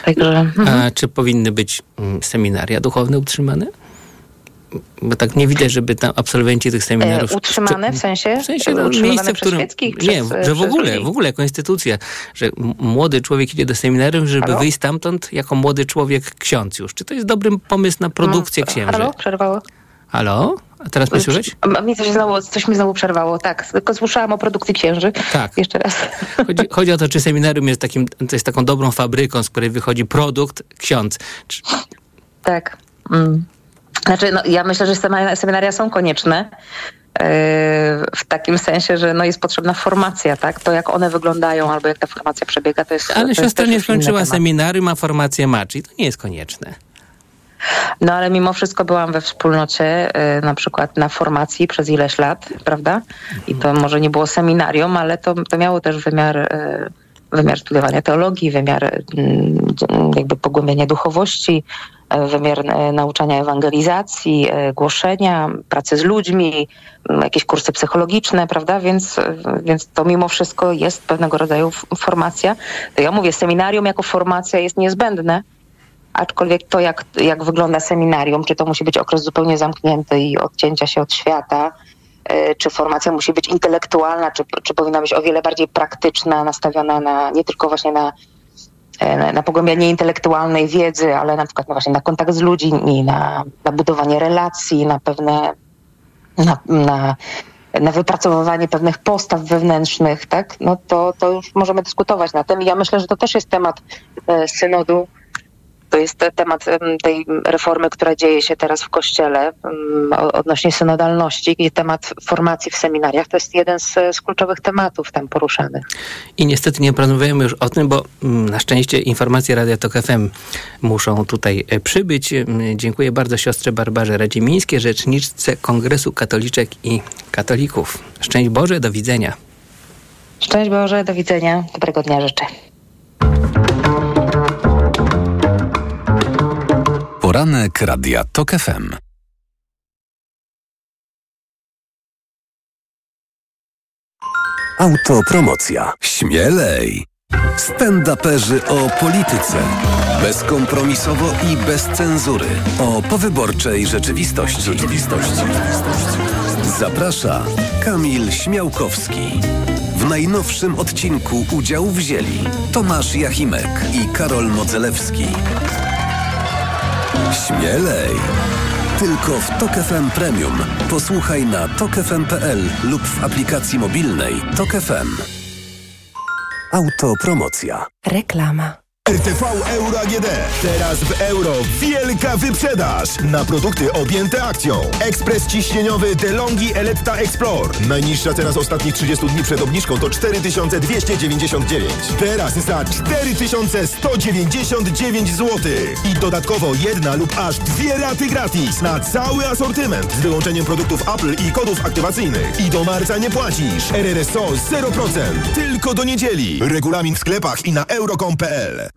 Speaker 10: Także... Mhm. A czy powinny być mm, seminaria duchowne utrzymane? Bo tak nie widać, żeby tam absolwenci tych seminariów...
Speaker 21: E, utrzymane w sensie?
Speaker 10: W sensie no, miejsce, w którym... Nie,
Speaker 21: przez,
Speaker 10: że w ogóle, w ogóle konstytucja, że młody człowiek idzie do seminarium, żeby Halo? wyjść stamtąd jako młody człowiek ksiądz już. Czy to jest dobry pomysł na produkcję no, księży?
Speaker 21: Halo? Przerwało.
Speaker 10: Halo? A teraz mnie słyszeć?
Speaker 21: Mi coś, znowu, coś mi znowu przerwało, tak. Tylko słyszałam o produkcji księży. Tak. Jeszcze raz.
Speaker 10: Chodzi, (laughs) chodzi, o to, czy seminarium jest, takim, jest taką dobrą fabryką, z której wychodzi produkt ksiądz. Czy...
Speaker 21: Tak. Mm. Znaczy, no, ja myślę, że seminaria są konieczne yy, w takim sensie, że no jest potrzebna formacja, tak? To jak one wyglądają albo jak ta formacja przebiega, to jest
Speaker 10: Ale
Speaker 21: to
Speaker 10: siostra jest nie skończyła seminarium, a formację ma, czyli to nie jest konieczne.
Speaker 21: No ale mimo wszystko byłam we wspólnocie, y, na przykład na formacji przez ileś lat, prawda? I to może nie było seminarium, ale to, to miało też wymiar, y, wymiar studiowania teologii, wymiar y, jakby pogłębienia duchowości, wymiar nauczania ewangelizacji, głoszenia, pracy z ludźmi, jakieś kursy psychologiczne, prawda? Więc, więc to mimo wszystko jest pewnego rodzaju formacja. To ja mówię, seminarium jako formacja jest niezbędne, aczkolwiek to, jak, jak wygląda seminarium, czy to musi być okres zupełnie zamknięty i odcięcia się od świata, e, czy formacja musi być intelektualna, czy, czy powinna być o wiele bardziej praktyczna, nastawiona na nie tylko właśnie na, e, na, na pogłębianie intelektualnej wiedzy, ale na przykład no właśnie na kontakt z ludźmi, na, na budowanie relacji, na pewne na, na, na wypracowywanie pewnych postaw wewnętrznych, tak? No to, to już możemy dyskutować na tym. I ja myślę, że to też jest temat e, synodu, to jest temat tej reformy, która dzieje się teraz w Kościele odnośnie synodalności i temat formacji w seminariach. To jest jeden z, z kluczowych tematów tam poruszanych.
Speaker 10: I niestety nie porozmawiamy już o tym, bo na szczęście informacje Radia Tok FM muszą tutaj e, przybyć. Dziękuję bardzo siostrze Barbarze Radzimińskiej, rzeczniczce Kongresu Katoliczek i Katolików. Szczęść Boże, do widzenia.
Speaker 21: Szczęść Boże, do widzenia. Dobrego dnia życzę.
Speaker 6: Poranek Radia TOK FM. Autopromocja. Śmielej! Stand-uperzy o polityce. Bezkompromisowo i bez cenzury. O powyborczej rzeczywistości. rzeczywistości. Zaprasza Kamil Śmiałkowski. W najnowszym odcinku udział wzięli Tomasz Jachimek i Karol Modzelewski. Śmielej! Tylko w Tok FM Premium. Posłuchaj na tokefm.pl lub w aplikacji mobilnej Tok FM. Autopromocja.
Speaker 3: Reklama.
Speaker 11: RTV Euro AGD. Teraz w euro wielka wyprzedaż na produkty objęte akcją. Ekspres ciśnieniowy DeLonghi Eletta Explore. Najniższa cena z ostatnich 30 dni przed obniżką to 4299. Teraz za 4199 zł. I dodatkowo jedna lub aż dwie raty gratis na cały asortyment z wyłączeniem produktów Apple i kodów aktywacyjnych. I do marca nie płacisz. RRSO 0%. Tylko do niedzieli. Regulamin w sklepach i na euro.com.pl.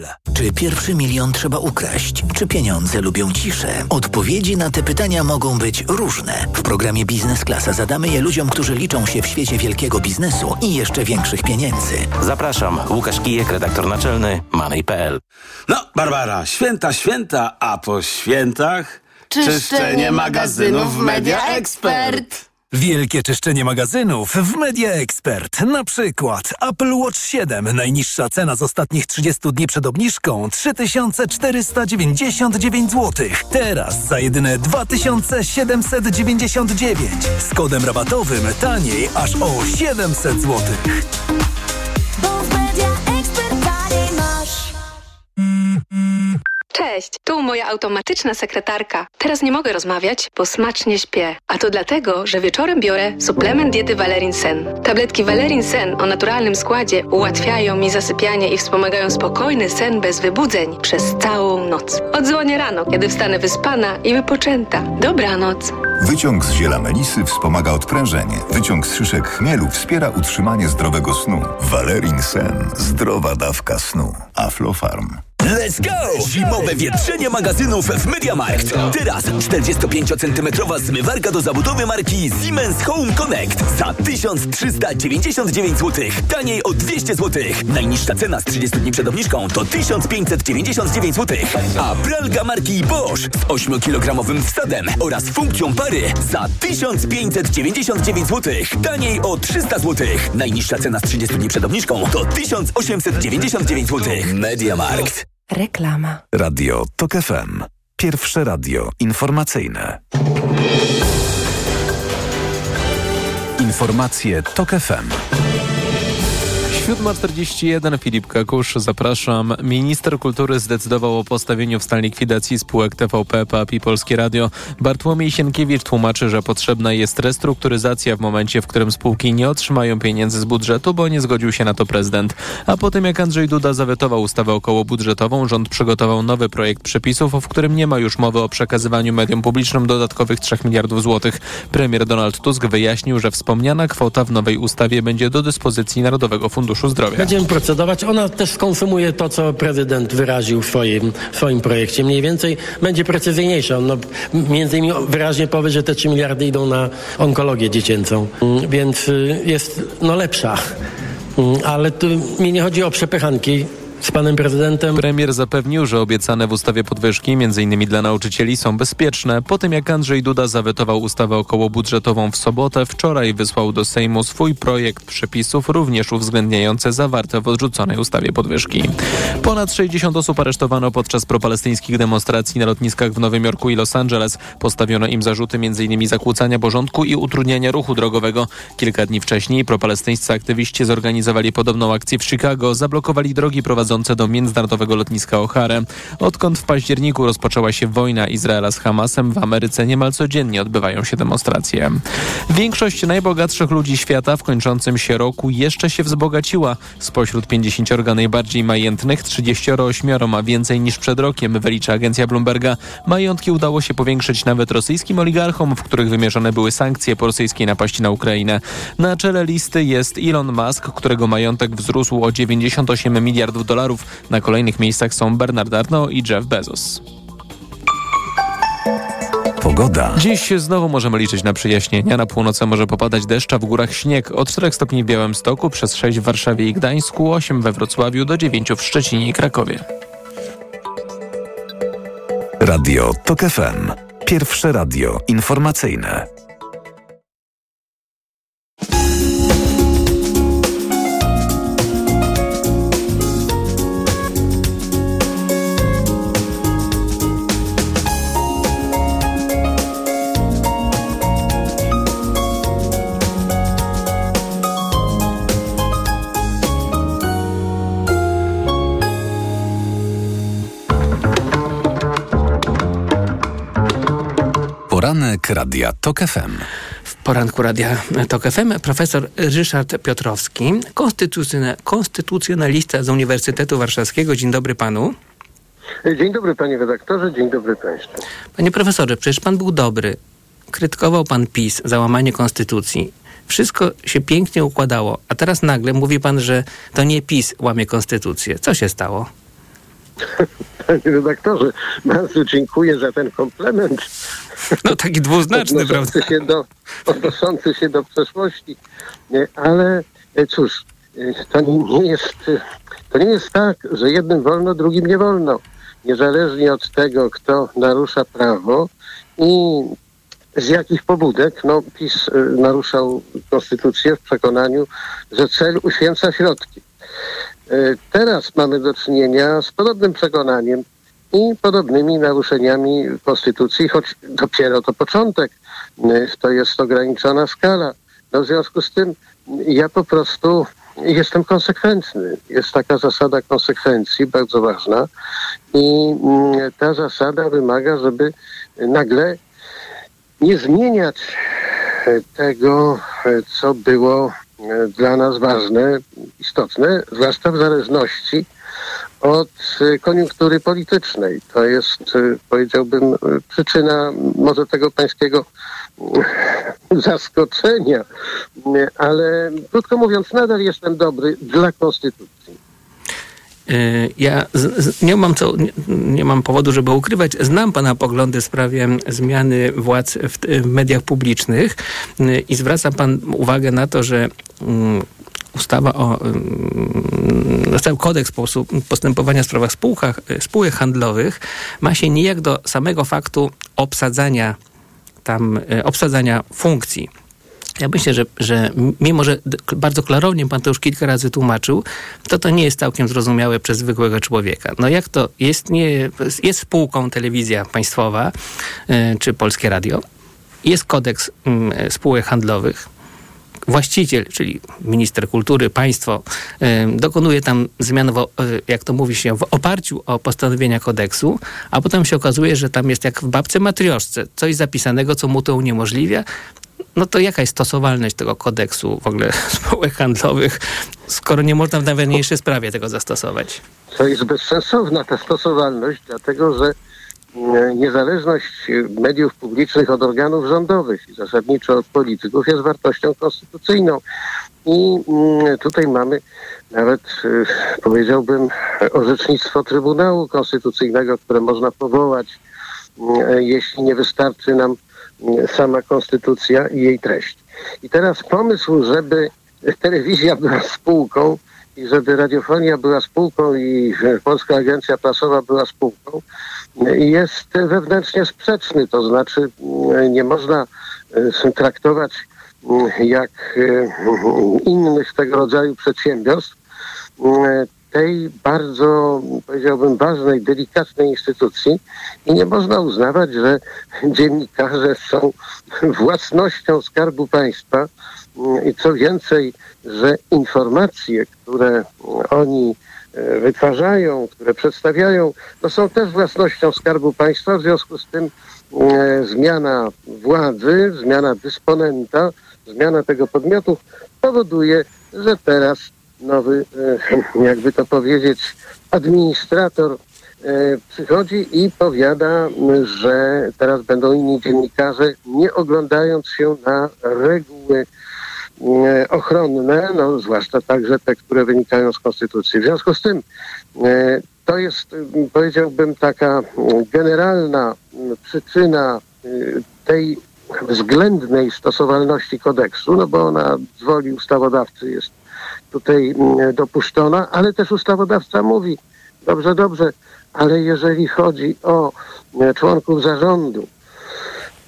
Speaker 12: Czy pierwszy milion trzeba ukraść? Czy pieniądze lubią ciszę? Odpowiedzi na te pytania mogą być różne. W programie Biznes Klasa zadamy je ludziom, którzy liczą się w świecie wielkiego biznesu i jeszcze większych pieniędzy.
Speaker 13: Zapraszam, Łukasz Kijek, redaktor naczelny Money.pl.
Speaker 15: No, Barbara, święta, święta, a po świętach...
Speaker 23: Czyszczenie magazynów w Media Expert.
Speaker 16: Wielkie czyszczenie magazynów w Media Expert. Na przykład Apple Watch 7. Najniższa cena z ostatnich 30 dni przed obniżką 3499 zł. Teraz za jedyne 2799. Z kodem rabatowym taniej aż o 700 zł.
Speaker 24: Cześć, tu moja automatyczna sekretarka. Teraz nie mogę rozmawiać, bo smacznie śpię. A to dlatego, że wieczorem biorę suplement diety Valerin Sen. Tabletki Valerin Sen o naturalnym składzie ułatwiają mi zasypianie i wspomagają spokojny sen bez wybudzeń przez całą noc. Odzwonię rano, kiedy wstanę wyspana i wypoczęta. Dobranoc.
Speaker 25: Wyciąg z ziela melisy wspomaga odprężenie. Wyciąg z szyszek chmielu wspiera utrzymanie zdrowego snu. Valerin Sen. Zdrowa dawka snu. Aflofarm.
Speaker 26: Let's go! Zimowe wietrzenie magazynów w MediaMarkt. Teraz 45-centymetrowa zmywarka do zabudowy marki Siemens Home Connect za 1399 zł. Taniej o 200 zł. Najniższa cena z 30 dni przed obniżką to 1599 zł. A pralka marki Bosch z 8-kilogramowym wsadem oraz funkcją pary za 1599 zł. Taniej o 300 zł. Najniższa cena z 30 dni przed obniżką to 1899 zł. MediaMarkt.
Speaker 3: Reklama.
Speaker 6: Radio TOK FM. Pierwsze radio informacyjne. Informacje TOK FM.
Speaker 4: 7.41 Filip Kakusz, zapraszam. Minister kultury zdecydował o postawieniu w stan likwidacji spółek TVP, PAP i Polskie Radio. Bartłomiej Sienkiewicz tłumaczy, że potrzebna jest restrukturyzacja w momencie, w którym spółki nie otrzymają pieniędzy z budżetu, bo nie zgodził się na to prezydent. A po tym jak Andrzej Duda zawetował ustawę okołobudżetową, rząd przygotował nowy projekt przepisów, w którym nie ma już mowy o przekazywaniu mediom publicznym dodatkowych 3 miliardów złotych. Premier Donald Tusk wyjaśnił, że wspomniana kwota w nowej ustawie będzie do dyspozycji Narodowego Funduszu Zdrowia.
Speaker 27: Będziemy procedować. Ona też skonsumuje to, co prezydent wyraził w swoim, w swoim projekcie. Mniej więcej będzie precyzyjniejsza. No, między innymi wyraźnie powie, że te 3 miliardy idą na onkologię dziecięcą. Mm, Więc y, jest no, lepsza. Mm, Ale tu mi nie chodzi o przepychanki z panem prezydentem.
Speaker 4: Premier zapewnił, że obiecane w ustawie podwyżki, m.in. dla nauczycieli, są bezpieczne. Po tym jak Andrzej Duda zawetował ustawę okołobudżetową w sobotę, wczoraj wysłał do Sejmu swój projekt przepisów, również uwzględniające zawarte w odrzuconej ustawie podwyżki. Ponad 60 osób aresztowano podczas propalestyńskich demonstracji na lotniskach w Nowym Jorku i Los Angeles. Postawiono im zarzuty m.in. zakłócania porządku i utrudniania ruchu drogowego. Kilka dni wcześniej propalestyńscy aktywiści zorganizowali podobną akcję w Chicago, zablokowali drogi prowadzące do międzynarodowego lotniska O'Hare. Odkąd w październiku rozpoczęła się wojna Izraela z Hamasem, w Ameryce niemal codziennie odbywają się demonstracje. Większość najbogatszych ludzi świata w kończącym się roku jeszcze się wzbogaciła. Spośród 50 najbardziej majętnych 38 ma więcej niż przed rokiem, wylicza agencja Bloomberga. Majątki udało się powiększyć nawet rosyjskim oligarchom, w których wymierzone były sankcje po rosyjskiej napaści na Ukrainę. Na czele listy jest Elon Musk, którego majątek wzrósł o 98 miliardów dolarów. Na kolejnych miejscach są Bernard Arnault i Jeff Bezos.
Speaker 6: Pogoda.
Speaker 4: Dziś znowu możemy liczyć na przyjaśnienia. Na północy może popadać deszcz, a w górach śnieg. Od 4 stopni w Białymstoku, przez 6 w Warszawie i Gdańsku, 8 we Wrocławiu, do 9 w Szczecinie i Krakowie.
Speaker 6: Radio TOK FM. Pierwsze radio informacyjne. Radia TOK FM.
Speaker 10: W poranku Radia TOK FM profesor Ryszard Piotrowski, konstytucjona- konstytucjonalista z Uniwersytetu Warszawskiego. Dzień dobry panu.
Speaker 28: Dzień dobry panie redaktorze, dzień dobry państwu.
Speaker 10: Panie profesorze, przecież pan był dobry. Krytykował pan PiS za łamanie konstytucji. Wszystko się pięknie układało, a teraz nagle mówi pan, że to nie PiS łamie konstytucję. Co się stało? (laughs)
Speaker 28: Panie redaktorze, bardzo dziękuję za ten komplement.
Speaker 10: No taki dwuznaczny, prawda?
Speaker 28: Odnoszący się do, odnoszący się do przeszłości. Nie, Ale e, cóż, e, to nie, jest, e, to nie jest tak, że jednym wolno, drugim nie wolno. Niezależnie od tego, kto narusza prawo i z jakich pobudek, no PiS e, naruszał konstytucję w przekonaniu, że cel uświęca środki. E, Teraz mamy do czynienia z podobnym przekonaniem i podobnymi naruszeniami konstytucji, choć dopiero to początek. E, To jest ograniczona skala. No w związku z tym ja po prostu jestem konsekwentny. Jest taka zasada konsekwencji, bardzo ważna. I ta zasada wymaga, żeby nagle nie zmieniać tego, co było dla nas ważne, istotne, zwłaszcza w zależności od e, koniunktury politycznej. To jest, e, powiedziałbym, e, przyczyna może tego pańskiego e, (laughs) zaskoczenia, E, ale krótko mówiąc, nadal jestem dobry dla konstytucji.
Speaker 10: Y, Ja nie, mam co, nie, mam powodu, żeby ukrywać. Znam pana poglądy w sprawie zmiany władz w, mediach publicznych y, i zwraca pan uwagę na to, że mm, ustawa o mm, cały kodeks posu- postępowania w sprawach spółkach, y, spółek handlowych ma się nijak do samego faktu obsadzania tam, obsadzania funkcji. Ja myślę, że, że mimo, że bardzo klarownie pan to już kilka razy tłumaczył, to to nie jest całkiem zrozumiałe przez zwykłego człowieka. No jak to jest, nie, jest spółką telewizja państwowa y, czy Polskie Radio, jest kodeks y, spółek handlowych, właściciel, czyli minister kultury, państwo, y, dokonuje tam zmian, w, jak to mówi się, w oparciu o postanowienia kodeksu, a potem się okazuje, że tam jest jak w babce matrioszce, coś zapisanego, co mu to uniemożliwia. No to jaka jest stosowalność tego kodeksu w ogóle (laughs) spółek handlowych, skoro nie można w najważniejszej sprawie tego zastosować?
Speaker 28: To jest bezsensowna ta stosowalność, dlatego że mm, niezależność e, mediów publicznych od organów rządowych i zasadniczo od polityków jest wartością konstytucyjną. I mm, tutaj mamy nawet, e, powiedziałbym, orzecznictwo Trybunału Konstytucyjnego, które można powołać, mm, e, jeśli nie wystarczy nam sama konstytucja i jej treść. I teraz pomysł, żeby telewizja była spółką, i żeby radiofonia była spółką i e, Polska Agencja Prasowa była spółką, e, jest wewnętrznie sprzeczny. To znaczy e, nie można traktować jak innych tego rodzaju przedsiębiorstw tej bardzo, powiedziałbym, ważnej, delikatnej instytucji i nie można uznawać, że dziennikarze są własnością Skarbu Państwa. Mm, i co więcej, że informacje, które oni e, wytwarzają, które przedstawiają, to są też własnością Skarbu Państwa, w związku z tym e, zmiana władzy, zmiana dysponenta, zmiana tego podmiotu powoduje, że teraz nowy, e, (laughs) jakby to powiedzieć, administrator e, przychodzi i powiada, że teraz będą inni dziennikarze, nie oglądając się na reguły e, ochronne, no zwłaszcza także te, które wynikają z Konstytucji. W związku z tym to jest, powiedziałbym, taka generalna przyczyna tej względnej stosowalności kodeksu, no bo ona z woli ustawodawcy jest tutaj mm, dopuszczona, ale też ustawodawca mówi, dobrze, dobrze, ale jeżeli chodzi o e, członków zarządu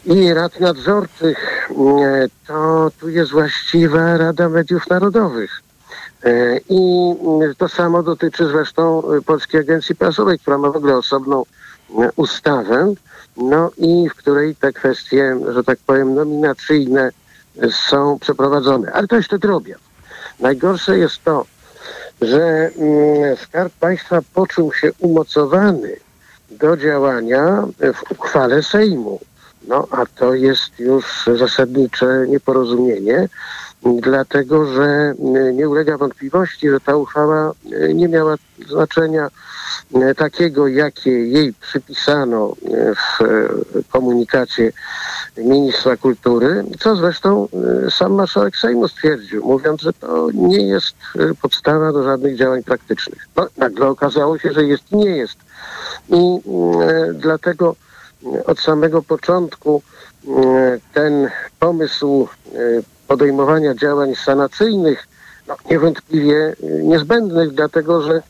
Speaker 28: i rad nadzorczych, e, to tu jest właściwa Rada Mediów Narodowych. E, I mm, to samo dotyczy zresztą Polskiej Agencji Prasowej, która ma w ogóle osobną ustawę, no i w której te kwestie, że tak powiem, nominacyjne są przeprowadzone. Ale to jeszcze drobiazg. Najgorsze jest to, że mm, Skarb Państwa poczuł się umocowany do działania w uchwale Sejmu. No a to jest już zasadnicze nieporozumienie, dlatego że mm, nie ulega wątpliwości, że ta uchwała e, nie miała znaczenia e, takiego, jakie jej przypisano e, w e, komunikacie ministra kultury, co zresztą e, sam marszałek Sejmu stwierdził, mówiąc, że to nie jest e, podstawa do żadnych działań praktycznych. No, nagle okazało się, że jest i nie jest. I e, dlatego e, od samego początku e, ten pomysł e, podejmowania działań sanacyjnych, no, niewątpliwie e, niezbędnych, dlatego że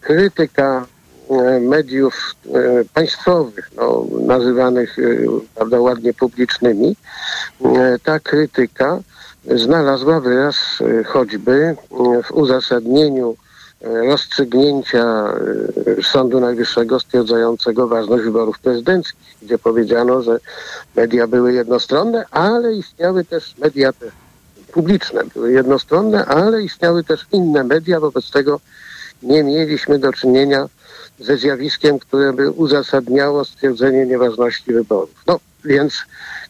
Speaker 28: krytyka e, mediów e, państwowych, no, nazywanych prawda, ładnie publicznymi, ta krytyka znalazła wyraz choćby w uzasadnieniu rozstrzygnięcia e, Sądu Najwyższego stwierdzającego ważność wyborów prezydenckich, gdzie powiedziano, że media były jednostronne, ale istniały też media te publiczne, były jednostronne, ale istniały też inne media, wobec tego nie mieliśmy do czynienia ze zjawiskiem, które by uzasadniało stwierdzenie nieważności wyborów. No więc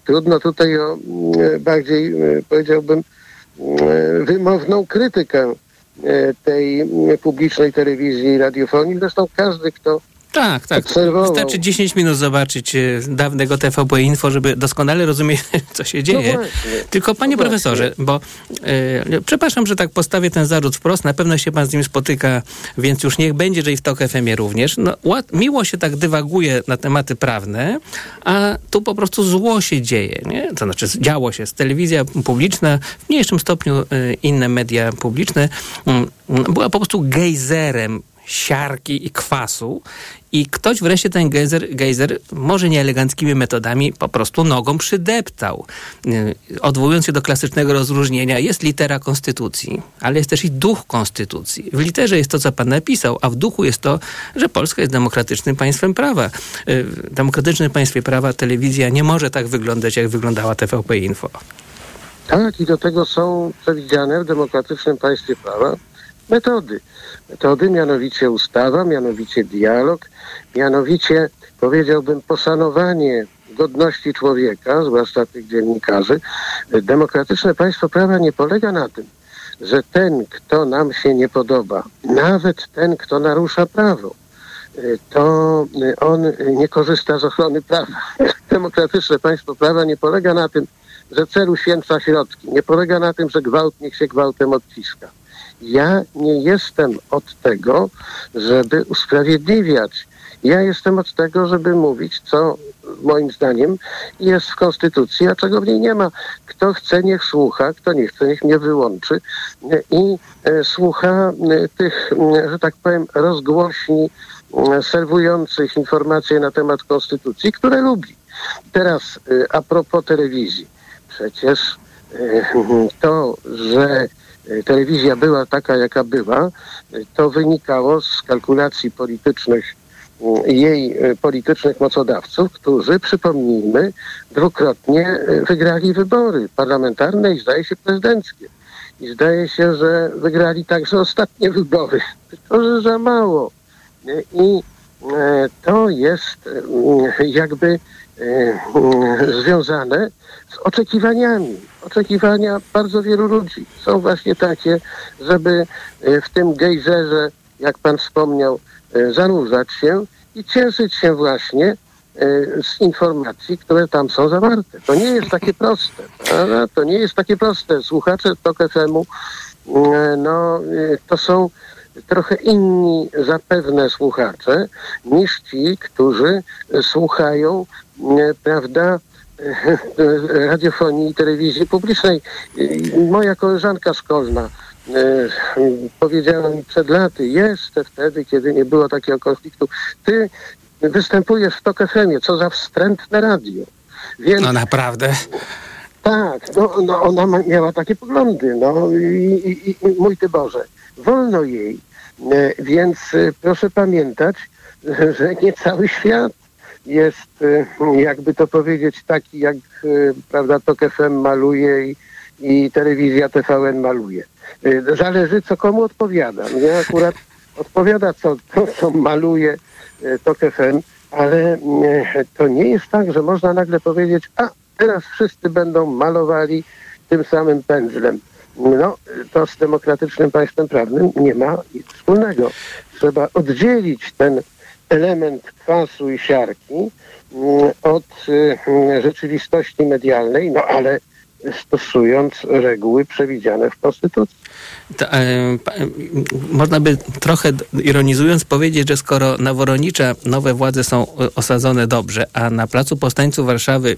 Speaker 28: trudno tutaj o mm, bardziej, e, powiedziałbym, mm, wymowną krytykę e, tej mm, publicznej telewizji i radiofonii. Zresztą każdy, kto
Speaker 10: Tak, tak.
Speaker 28: obserwował
Speaker 10: Wystarczy 10 minut zobaczyć e, dawnego TVP Info, żeby doskonale rozumieć, (laughs) co się dzieje.
Speaker 28: No.
Speaker 10: Tylko panie
Speaker 28: No
Speaker 10: profesorze, bo e, przepraszam, że tak postawię ten zarzut wprost, na pewno się pan z nim spotyka, więc już niech będzie, że i w TOK FM również. No, łat, miło się tak dywaguje na tematy prawne, a tu po prostu zło się dzieje, nie? To znaczy działo się, telewizja publiczna, w mniejszym stopniu e, inne media publiczne, mm, była po prostu gejzerem siarki i kwasu i ktoś wreszcie ten gejzer, gejzer może nieeleganckimi metodami po prostu nogą przydeptał. Yy, Odwołując się do klasycznego rozróżnienia, jest litera konstytucji, ale jest też i duch konstytucji. W literze jest to, co pan napisał, a w duchu jest to, że Polska jest demokratycznym państwem prawa. Yy, W demokratycznym państwie prawa telewizja nie może tak wyglądać, jak wyglądała TVP Info.
Speaker 28: Tak, i do tego są przewidziane w demokratycznym państwie prawa metody. Metody mianowicie ustawa, mianowicie dialog, mianowicie powiedziałbym poszanowanie godności człowieka, zwłaszcza tych dziennikarzy. Demokratyczne państwo prawa nie polega na tym, że ten, kto nam się nie podoba, nawet ten, kto narusza prawo, to on nie korzysta z ochrony prawa. (laughs) Demokratyczne państwo prawa nie polega na tym, że celu święca środki. Nie polega na tym, że gwałt niech się gwałtem odciska. Ja nie jestem od tego, żeby usprawiedliwiać Ja jestem od tego, żeby mówić, co moim zdaniem jest w Konstytucji, a czego w niej nie ma. Kto chce, niech słucha, kto nie chce, niech mnie wyłączy i e, słucha e, tych, że tak powiem, rozgłośni serwujących informacje na temat Konstytucji, które lubi. Teraz e, a propos telewizji. Przecież to, że telewizja była taka, jaka była, e, to wynikało z kalkulacji politycznych m, jej politycznych mocodawców, którzy, przypomnijmy, dwukrotnie wygrali wybory parlamentarne i zdaje się prezydenckie. I zdaje się, że wygrali także ostatnie wybory, (laughs) tylko że za mało. I to jest jakby związane z oczekiwaniami. Oczekiwania bardzo wielu ludzi są właśnie takie, żeby e, w tym gejzerze, jak pan wspomniał, e, zanurzać się i cieszyć się właśnie e, z informacji, które tam są zawarte. To nie jest takie proste. Prawda? To nie jest takie proste. Słuchacze TOK FM-u, e, no, e, to są trochę inni zapewne słuchacze niż ci, którzy e, słuchają, e, prawda, (laughs) radiofonii i telewizji publicznej. Moja koleżanka szkolna e, powiedziała mi przed laty, jeszcze wtedy, kiedy nie było takiego konfliktu, ty występujesz w TOK FM-ie, co za wstrętne radio. Więc
Speaker 10: No naprawdę.
Speaker 28: tak, no, no ona miała takie poglądy, no i, i, i mój ty Boże, wolno jej, e, więc e, proszę pamiętać, (laughs) że nie cały świat jest, e, jakby to powiedzieć, taki jak, e, prawda, TOK FM maluje i, i telewizja TVN maluje. E, Zależy, co komu odpowiada. Mnie akurat odpowiada, co, co maluje TOK FM, ale to nie jest tak, że można nagle powiedzieć, a teraz wszyscy będą malowali tym samym pędzlem. No, to z demokratycznym państwem prawnym nie ma nic wspólnego. Trzeba oddzielić ten element kwasu i siarki mm, od y, rzeczywistości medialnej, no ale stosując reguły przewidziane w Konstytucji.
Speaker 10: To, e, e, można by trochę ironizując powiedzieć, że skoro na Woronicza nowe władze są e, osadzone dobrze, a na Placu Powstańców Warszawy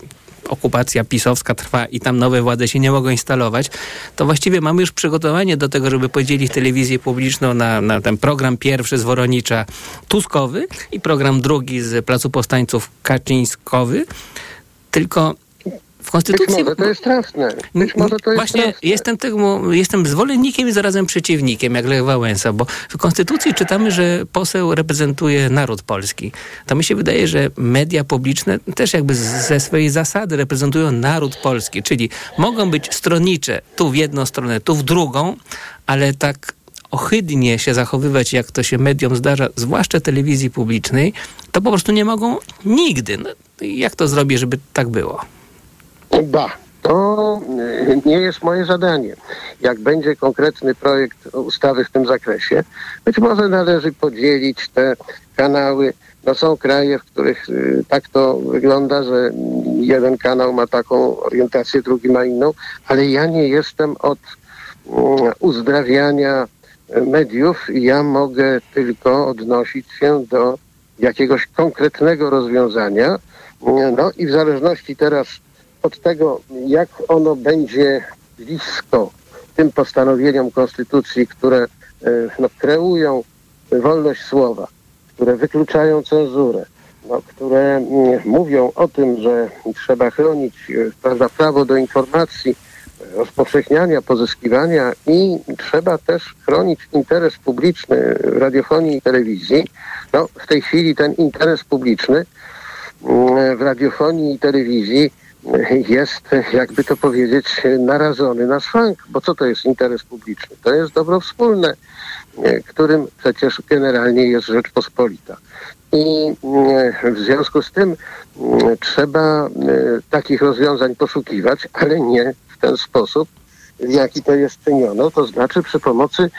Speaker 10: okupacja pisowska trwa i tam nowe władze się nie mogą instalować, to właściwie mamy już przygotowanie do tego, żeby podzielić telewizję publiczną na, na ten program pierwszy z Woronicza Tuskowy i program drugi z Placu Powstańców Kaczyńskowy. Tylko w Konstytucji...
Speaker 28: Być może to jest trafne. Być może to jest
Speaker 10: Właśnie
Speaker 28: trafne.
Speaker 10: jestem tego, jestem zwolennikiem i zarazem przeciwnikiem, jak Lech Wałęsa, bo w Konstytucji czytamy, że poseł reprezentuje naród polski. To mi się wydaje, że media publiczne też jakby ze swojej zasady reprezentują naród polski, czyli mogą być stronnicze tu w jedną stronę, tu w drugą, ale tak ohydnie się zachowywać, jak to się mediom zdarza, zwłaszcza telewizji publicznej, to po prostu nie mogą nigdy. No, jak to zrobię, żeby tak było?
Speaker 28: Ba, to y, nie jest moje zadanie. Jak będzie konkretny projekt ustawy w tym zakresie, być może należy podzielić te kanały. No są kraje, w których y, tak to wygląda, że jeden kanał ma taką orientację, drugi ma inną, ale ja nie jestem od mm, uzdrawiania mediów. Ja mogę tylko odnosić się do jakiegoś konkretnego rozwiązania. No i w zależności teraz od tego, jak ono będzie blisko tym postanowieniom Konstytucji, które e, no, kreują wolność słowa, które wykluczają cenzurę, no, które mm, mówią o tym, że trzeba chronić e, prawda, prawo do informacji, e, rozpowszechniania, pozyskiwania i trzeba też chronić interes publiczny radiofonii i telewizji. No, w tej chwili ten interes publiczny mm, w radiofonii i telewizji jest, jakby to powiedzieć, narażony na szwank. Bo co to jest interes publiczny? To jest dobro wspólne, e, którym przecież generalnie jest Rzeczpospolita. I mm, w związku z tym mm, trzeba e, takich rozwiązań poszukiwać, ale nie w ten sposób, w jaki to jest czyniono, to znaczy przy pomocy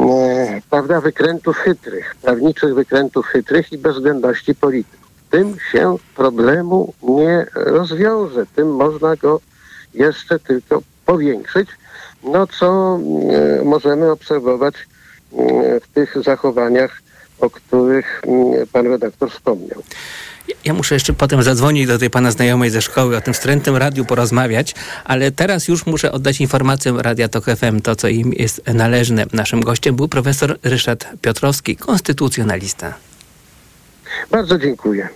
Speaker 28: e, prawda, wykrętów chytrych, prawniczych wykrętów chytrych i bezwzględności polityków. Tym się problemu nie rozwiąże, tym można go jeszcze tylko powiększyć, no co e, możemy obserwować e, w tych zachowaniach o których mm, pan redaktor wspomniał.
Speaker 10: Ja muszę jeszcze potem zadzwonić do tej pana znajomej ze szkoły, o tym wstrętnym radiu porozmawiać, ale teraz już muszę oddać informację Radia Tok FM, to co im jest należne. Naszym gościem był profesor Ryszard Piotrowski, konstytucjonalista.
Speaker 28: Bardzo dziękuję.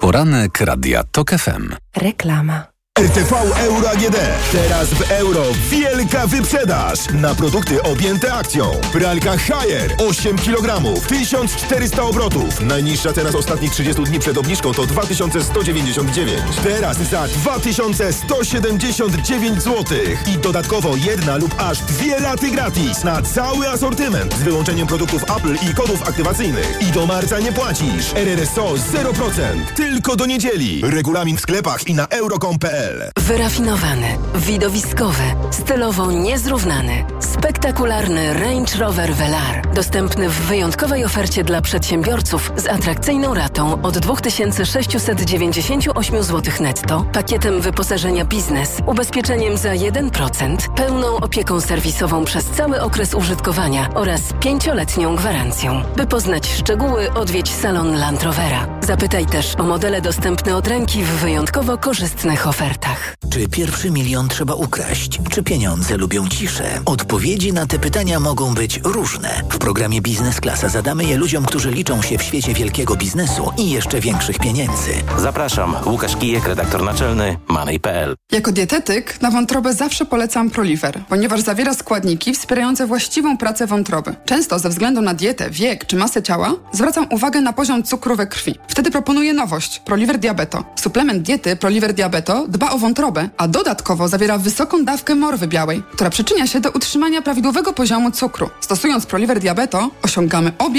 Speaker 6: Poranek Radia TOK FM.
Speaker 3: Reklama.
Speaker 11: RTV Euro AGD. Teraz w euro wielka wyprzedaż na produkty objęte akcją. Pralka Haier 8 kg, 1400 obrotów. Najniższa cena z ostatnich 30 dni przed obniżką to 2199. Teraz za 2179 zł. I dodatkowo jedna lub aż dwie raty gratis na cały asortyment z wyłączeniem produktów Apple i kodów aktywacyjnych. I do marca nie płacisz. RRSO 0%. Tylko do niedzieli. Regulamin w sklepach i na euro.com.pl
Speaker 29: Wyrafinowany, widowiskowy, stylowo niezrównany, spektakularny Range Rover Velar. Dostępny w wyjątkowej ofercie dla przedsiębiorców z atrakcyjną ratą od 2698 zł netto, pakietem wyposażenia biznes, ubezpieczeniem za 1%, pełną opieką serwisową przez cały okres użytkowania oraz pięcioletnią gwarancją. By poznać szczegóły, odwiedź salon Land Rovera. Zapytaj też o modele dostępne od ręki w wyjątkowo korzystnych ofertach.
Speaker 12: Czy pierwszy milion trzeba ukraść? Czy pieniądze lubią ciszę? Odpowiedzi na te pytania mogą być różne. W programie Biznes Klasa zadamy je ludziom, którzy liczą się w świecie wielkiego biznesu i jeszcze większych pieniędzy.
Speaker 13: Zapraszam, Łukasz Kijek, redaktor naczelny Money.pl.
Speaker 30: Jako dietetyk na wątrobę zawsze polecam Proliver, ponieważ zawiera składniki wspierające właściwą pracę wątroby. Często ze względu na dietę, wiek czy masę ciała zwracam uwagę na poziom cukru we krwi. Wtedy proponuję nowość Proliver Diabeto. Suplement diety Proliver Diabeto dba o wątrobę, a dodatkowo zawiera wysoką dawkę morwy białej, która przyczynia się do utrzymania prawidłowego poziomu cukru. Stosując Proliver Diabeto osiągamy obie